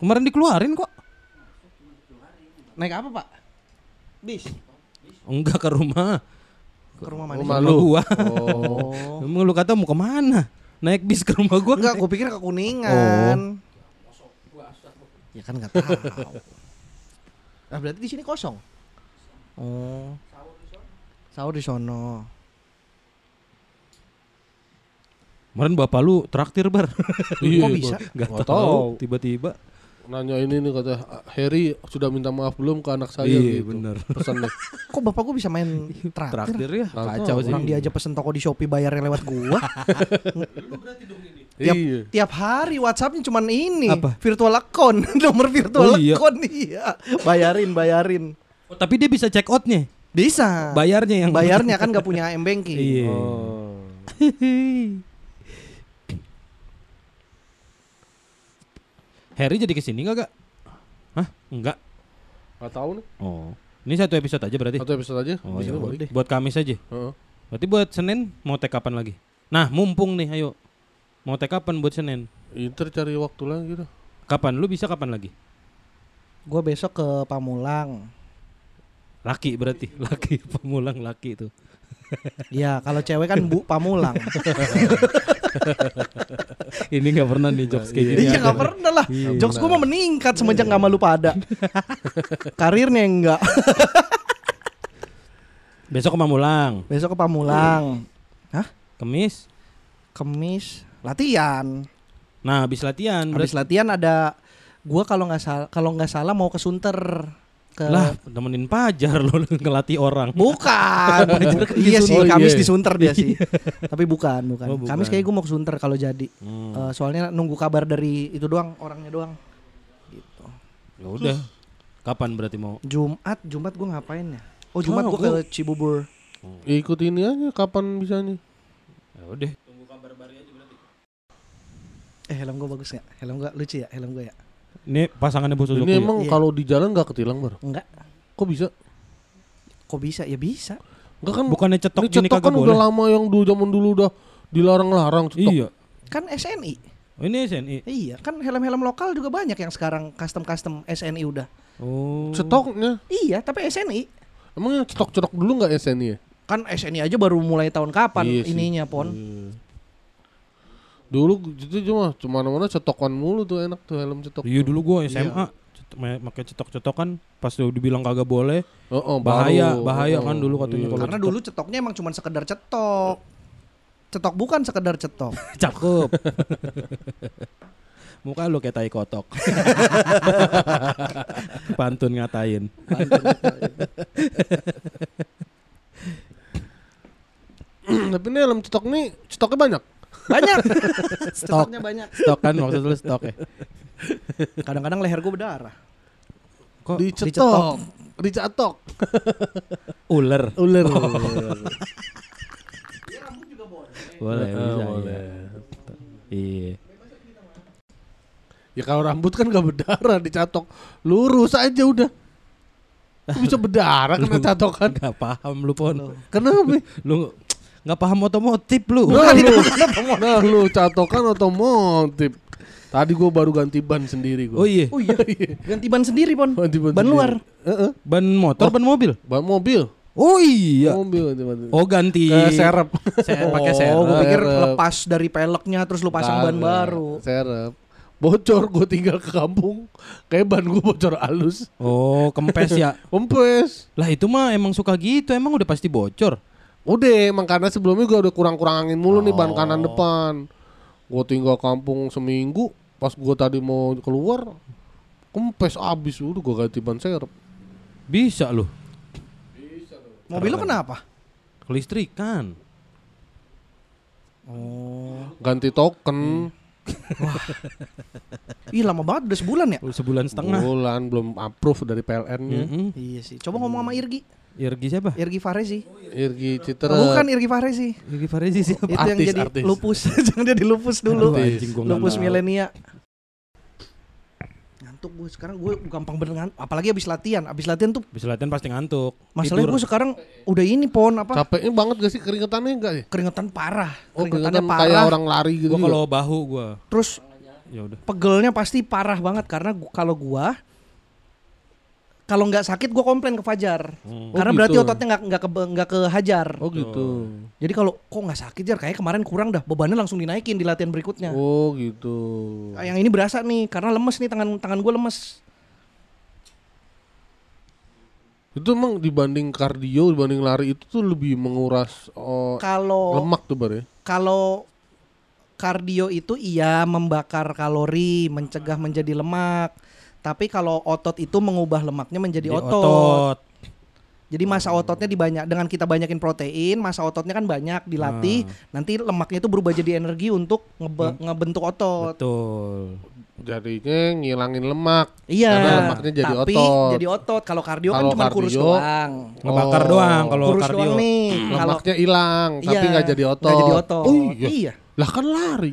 Kemarin dikeluarin kok. Naik apa pak? Bis. Enggak ke rumah. Ke rumah mana? Rumah Rumah lu. gua. Oh. [laughs] Emang lu kata mau ke mana? Naik bis ke rumah gua Enggak, gue pikir ke Kuningan. Ya kan nggak tahu. Ah berarti di sini kosong. Oh. Sahur di sono. Kemarin bapak lu traktir bar. [laughs] Iya, Kok bisa? Gak tahu. Tiba-tiba. Nanya ini nih kata Harry sudah minta maaf belum ke anak saya Iya, gitu. bener. Pesannya. [laughs] Kok bapak gue bisa main traktir? Traktir ya. Kacau sih. Orang dia aja pesen toko di Shopee bayarnya lewat gua. [laughs] tiap, Iya. tiap hari WhatsAppnya cuman ini Apa? virtual account [laughs] nomor virtual Oh, iya. account iya bayarin bayarin Oh, tapi dia bisa check outnya. bisa Bayarnya yang bayarnya kan nggak punya m banking Iya. Oh. Harry jadi ke sini gak gak? Hah? Enggak. Gak tahu nih. Oh. Ini satu episode aja berarti. Satu episode aja. Oh, ya udah. balik. Buat Kamis aja. Heeh. Berarti buat Senin mau tag kapan lagi? Nah, mumpung nih, ayo. Mau tag kapan buat Senin? Inter cari waktu lagi gitu. Kapan? Lu bisa kapan lagi? gue besok ke Pamulang Laki berarti. [laughs] Laki pemulang laki itu. ya kalau cewek kan bu Pamulang [laughs] [laughs] Ini nggak pernah nih jokes kayak gini. iya nggak pernah lah. Iya, jokes gue mau meningkat semenjak nggak malu pada. [laughs] Karirnya enggak. Besok ke Mamulang. [laughs] besok ke Pamulang. Hah? Kemis. Kemis. Latihan. Nah, habis latihan. habis berarti- latihan ada gua kalau nggak salah kalau nggak salah mau ke Sunter ke Lah, temenin pajar lo [laughs] ngelatih orang. bukan kan [laughs] iya sih Sunter. Oh, Kamis iya. di Sunter dia sih tapi bukan bukan Oh, bukan. Kamis kayak gue mau ke Sunter kalau jadi Hmm. Eh, soalnya nunggu kabar dari itu doang orangnya doang gitu Ya udah. Kapan berarti mau? Jumat Jumat gue ngapain ya oh Jumat Oh, gue ke Cibubur Ya, ikut ini aja kapan bisanya. Ya udah. eh helm gue bagus nggak helm gue lucu ya helm gue ya Ini pasangannya bos Ini emang Iya. kalau di jalan gak ketilang bar. enggak Kok bisa? kok bisa ya bisa Enggak kan Bukannya cetok ini gini cetok kagak kan boleh. udah lama yang dulu zaman dulu udah dilarang-larang cetok. Iya. kan SNI Oh, ini SNI. iya kan helm-helm lokal juga banyak yang sekarang custom-custom SNI udah Oh. Cetoknya. iya tapi SNI Emang yang cetok-cetok dulu nggak SNI ya? kan SNI aja baru mulai tahun kapan Iya sih. ininya pon Iya. Dulu itu cuma cuma mana cetokan mulu tuh enak tuh helm cetok. Iya dulu gua SMA cet- ma- pakai cetok-cetokan pas udah dibilang kagak boleh. Oh, oh, Bahaya, baru. bahaya Oh, kan dulu katanya iya. karena dulu cetoknya emang cuma sekedar cetok cetok bukan sekedar cetok [laughs] Cakep. [laughs] Muka lu kayak tai kotok. [laughs] Pantun ngatain. Tapi ini helm cetok nih cetoknya banyak. Banyak [laughs] Stok. cetoknya banyak Stok kan maksud lu stok ya. kadang-kadang leher gue berdarah Kok Dicetok, dicatok. ular? Ular. Boleh, Eh, bisa. boleh. Iya. Ya kalau rambut kan gak berdarah dicatok. Lurus aja udah. Kok bisa berdarah kena catokan? Gak paham lu pon. Kenapa? Lu nggak paham otomotif lu. Nah, lu, nah, lu catokan otomotif. Tadi gua baru ganti ban sendiri gua. Oh iya. Oh iya. [laughs] Ganti ban sendiri, Pon. Ganti ban Ban sendiri. luar. Heeh. Ban motor, ban mobil. Ban mobil. Oh iya. Mobil ganti ban. Oh ganti. Ke serep. Se- [laughs] pakai Oh, serep. gue pikir Serep. lepas dari peleknya terus lu pasang ban baru. Serep. Bocor gue tinggal ke kampung. Kayak ban gue bocor halus. Oh kempes ya. [laughs] Kempes. Lah itu mah emang suka gitu. Emang udah pasti bocor. Udah emang karena sebelumnya gue udah kurang-kurang angin mulu nih ban Oh. kanan depan. Gue tinggal kampung seminggu. Pas gue tadi mau keluar. Kempes abis udah gue ganti ban serep. Bisa loh. Mobil lu kenapa? Kelistrikan. Oh. Ganti token. Ih lama banget udah sebulan ya? Sebulan setengah. Bulan belum approve dari PLN-nya. Mm-mm. Iya sih. Coba ngomong sama Irgi. Irgi siapa? Irgi Farezi. Irgi Citra. Bukan Irgi Farezi. Irgi Farezi siapa? Itu yang Artis, jadi artis. lupus. [laughs] Jangan dia di lupus dulu. Nggak lupus milenia. Ngantuk gue sekarang gue gampang bener ngantuk. Apalagi abis latihan. Abis latihan tuh Bisa latihan pasti ngantuk. masalahnya gue sekarang udah ini pon apa? Capeknya banget gak sih keringetannya enggak ya? Keringetan parah. Oh Keringetannya keringetan parah. kayak orang lari gitu. Gua juga. kalau bahu gua. Terus Ya udah. pegelnya pasti parah banget karena kalau gua kalau nggak sakit gua komplain ke Fajar. Hmm. Karena Oh, berarti gitu. ototnya nggak nggak ke nggak kehajar. Oh gitu. Jadi kalau kok nggak sakit jar kayak kemarin kurang dah bebannya langsung dinaikin di latihan berikutnya. Oh gitu. Yang ini berasa nih karena lemes nih tangan tangan gue lemes. Itu emang dibanding kardio, dibanding lari itu tuh lebih menguras oh, Kalau lemak tuh bar ya. kalau kardio itu iya membakar kalori, mencegah menjadi lemak. Tapi kalau otot itu mengubah lemaknya menjadi Di otot. Jadi masa ototnya dibanyak dengan kita banyakin protein, masa ototnya kan banyak dilatih, nanti lemaknya itu berubah jadi energi untuk ngebe- ngebentuk otot. Betul. Jadinya ngilangin lemak. Iya. Karena lemaknya jadi tapi otot. jadi otot. Kalau kardio kan Kalau cuma kurus doang. Ngebakar Oh. doang kalau kurus kardio. doang nih. Kalau Lemaknya hilang, tapi Iya, nggak jadi otot. nggak jadi otot. Oh iya. Iya. Lah kan lari.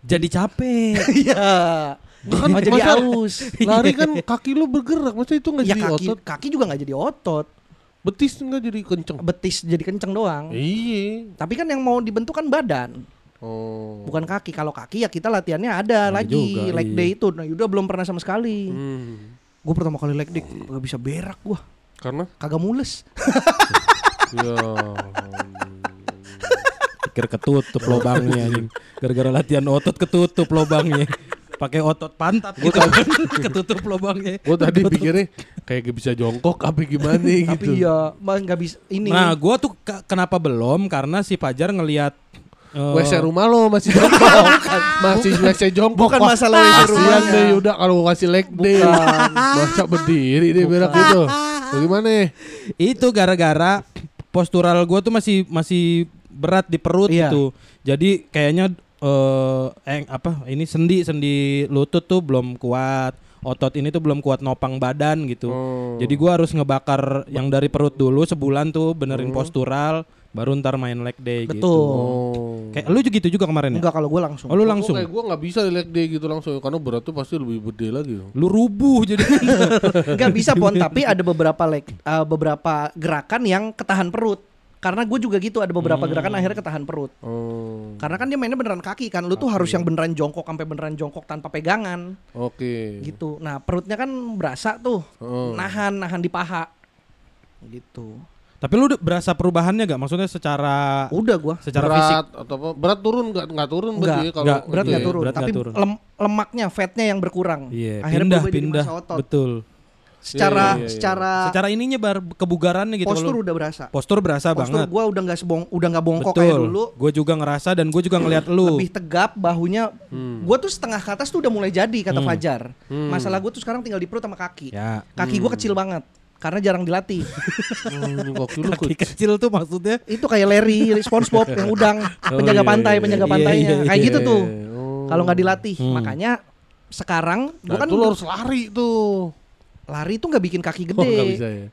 Jadi capek. [laughs] Iya. Kan Mau jadi aus. [laughs] Lari kan kaki lu bergerak, masa itu nggak Ya jadi kaki otot? kaki juga nggak jadi otot. Betis nggak jadi kenceng. Betis jadi kenceng doang. Iya. Tapi kan yang mau dibentuk kan badan, Oh. bukan kaki. Kalau kaki ya kita latihannya ada Iya lagi juga, leg iya. day itu. Nah, Yuda belum pernah sama sekali. Hmm. Gue pertama kali leg day gak bisa berak gua. Karena Kagak mules. [laughs] ya [laughs] Pikir ketutup lubangnya anjing. Gara-gara latihan otot ketutup lubangnya. Pakai otot pantat gitu. [laughs] ketutup lubangnya. gue tadi pikirnya kayak gak bisa jongkok apa gimana gitu. Tapi ya mah nggak bisa ini. Nah, gua tuh ke- kenapa belum? Karena si Pajar ngelihat eh, WC rumah lo masih jongkok. [laughs] masih WC jongkok. Bukan masalah WC kasihan rumahnya. deh udah kalau kasih leg day. Masa berdiri deh berak gitu. Bagaimana? itu gara-gara postural gua tuh masih masih berat di perut Iya. gitu. Jadi kayaknya eh eh, apa ini sendi sendi lutut tuh belum kuat. Otot ini tuh belum kuat nopang badan gitu. Oh. Jadi gua harus ngebakar yang dari perut dulu sebulan tuh benerin Hmm. postural baru ntar main leg day Betul. gitu. Oh. Kayak lu juga gitu juga kemarin ya? Enggak kalau gue langsung. Oh lu langsung. kayak gue nggak bisa di leg day gitu langsung karena berat tuh pasti lebih gede lagi. Lu rubuh jadi. [laughs] Enggak bisa pon, tapi ada beberapa leg, eh, beberapa gerakan yang ketahan perut. Karena gue juga gitu ada beberapa gerakan akhirnya ketahan perut. Oh. Karena kan dia mainnya beneran kaki kan, lu tuh harus yang beneran jongkok sampai beneran jongkok tanpa pegangan Oke. gitu. Nah perutnya kan berasa tuh, Oh. nahan nahan di paha, gitu. Tapi lu udah berasa perubahannya gak? Maksudnya secara Udah gua secara fisik? berat atau apa? Berat turun nggak nggak turun berarti Enggak, ya kalau enggak, berat itu nggak ya? turun, berat tapi nggak turun. lem- lemaknya, fatnya yang berkurang. Iya, Akhirnya pindah pindah. Betul. Secara Iya, iya, iya. secara Secara ininya bar kebugarannya gitu postur udah berasa. postur berasa Postur banget. gua udah nggak sebong, udah nggak bongkok kayak Betul. dulu. Gue juga ngerasa dan gue juga ngeliat lu. lebih tegap bahunya Hmm. gue tuh setengah ke atas tuh udah mulai jadi kata Hmm. Fajar Hmm. masalah gue tuh sekarang tinggal di perut sama kaki Ya. kaki gue kecil banget karena jarang dilatih Oh, ini kaki lu Kaki kecil. kecil tuh maksudnya. itu kayak Larry SpongeBob yang [laughs] udang Oh, penjaga iya, pantai iya, penjaga iya, pantainya iya, kayak iya. gitu tuh Oh. kalau nggak dilatih Hmm. makanya sekarang gue Nah, kan itu lo harus lari tuh. Lari tuh nggak bikin kaki Oh, gede nggak bisa ya.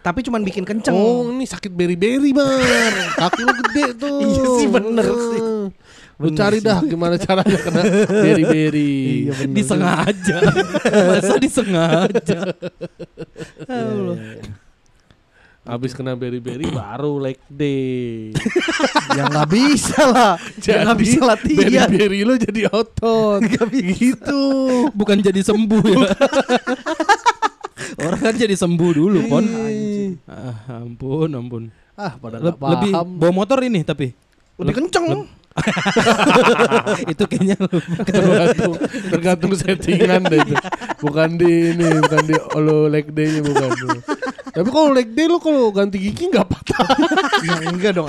tapi cuman bikin kenceng Oh, ini sakit beri-beri, Bar. Kaki lu gede tuh. [laughs] Iya sih, bener sih. Lu cari sih. dah gimana caranya kena beri-beri. [laughs] Iya bener. Disengaja. [laughs] Masa disengaja? Allah. Habis kena beri-beri baru leg day. ya nggak bisa lah. Ya nggak bisa latihan. Beri-beri lu jadi otot. gitu. Bukan jadi sembuh ya. Orang kan jadi sembuh dulu, Pon. Ah, ampun, ampun. Ah, pada Leb- nggak lebih paham. bawa motor ini tapi Lebih kenceng. [laughs] itu kayaknya lu tergantung tergantung settingan deh itu. Bukan di ini, bukan di lo leg day-nya bukan. Tapi kalau leg day lu kalau ganti gigi nggak patah. [laughs] ya enggak dong.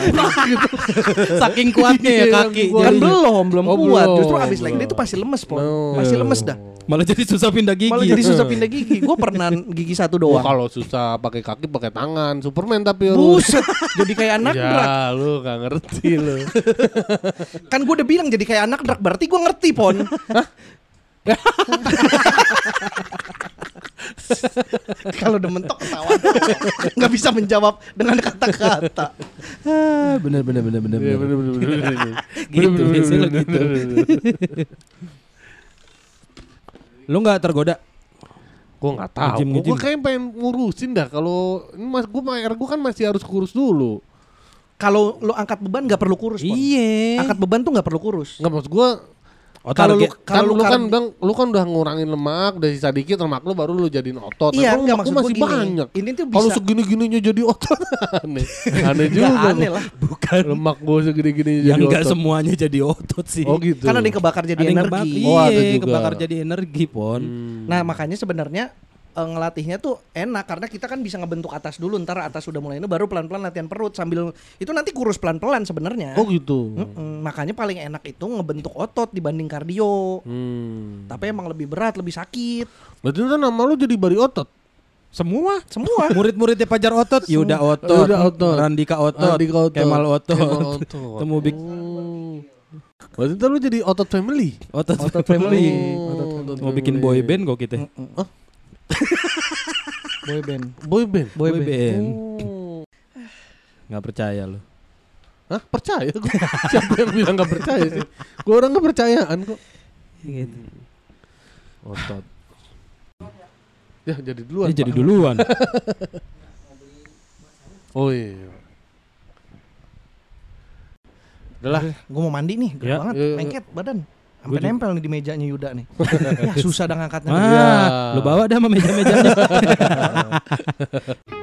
[laughs] saking kuatnya ya Iya, kaki. kan belum, belum Oh, kuat. belum, Justru abis leg day itu pasti lemes, Pon. No. Masih lemes dah. Malah jadi susah pindah gigi. Malah jadi susah pindah gigi. Gue [laughs] pernah gigi satu Oh, doang. kalau susah pakai kaki pakai tangan. Superman tapi harus. Buset, jadi kayak anak drak. Ya, lu gak ngerti lu. Kan gue udah bilang jadi kayak anak drak, berarti gue ngerti, Pon. [laughs] Kalau udah mentok ketawa. [laughs] Nggak bisa menjawab dengan kata-kata. Ah, bener bener bener bener. Iya, bener. bener, bener, bener, bener. [laughs] Gitu, Bener, bener, biasanya bener, gitu. bener, bener. Lu nggak tergoda? Gue gak tahu. Gue kayak pengen ngurusin dah. Kalau ini mas gue air gue kan masih harus kurus dulu. Kalau lo angkat beban nggak perlu kurus. Iya. Angkat beban tuh nggak perlu kurus. Nggak maksud gue Oh, Kalau lu target- kan kalau lu, lu kan bilang lu kan udah ngurangin lemak udah sisa dikit lemak lu baru lu jadiin otot. Iya, Nah, kalau enggak lemak maksud gua masih gini. banyak. Ini tuh Kalau bisa segini-gininya jadi otot [laughs] aneh. Aneh juga. Nggak aneh gua. lah. bukan Lemak gue segini-gininya yang jadi enggak otot. semuanya jadi otot sih. Oh gitu. Kan ada yang kebakar jadi yang energi. Oh, ada iya, juga. kebakar jadi energi, Pon. Hmm. Nah makanya sebenarnya eh, ngelatihnya tuh enak karena kita kan bisa ngebentuk atas dulu ntar atas udah mulai ini baru pelan-pelan latihan perut sambil itu nanti kurus pelan-pelan sebenarnya. Oh gitu. Mm-mm, makanya paling enak itu ngebentuk otot dibanding kardio. Hmm. Tapi emang lebih berat, lebih sakit. Berarti kan nama lu jadi bari otot. Semua Semua. [laughs] murid-muridnya Pajar otot, Yuda otot, Yuda otot. Randika otot, Andika otot. Kemal otot, Kemal otot. Temu Big Oh. Berarti ntar lu jadi otot family. otot, Otot family. Oh, otot Mau bikin family. boy band kok kita. [laughs] Boy band. Boy band. Boy, Boy band. band. Oh. [sighs] Nggak percaya lu. Hah? Percaya gua. [laughs] Siapa yang bilang gak percaya sih? Gue orang gak percayaan kok. Gitu. Otot. [laughs] Ya jadi duluan. Ini jadi duluan. Oh iya. Udah lah. Gue mau mandi nih, gerak Ya. banget, Iya, iya. lengket badan. Gua Sampai juga. nempel nih di mejanya Yuda nih. [laughs] ya susah dah ngangkatnya. Ah, Ya. lu bawa dah sama meja-mejanya. [laughs]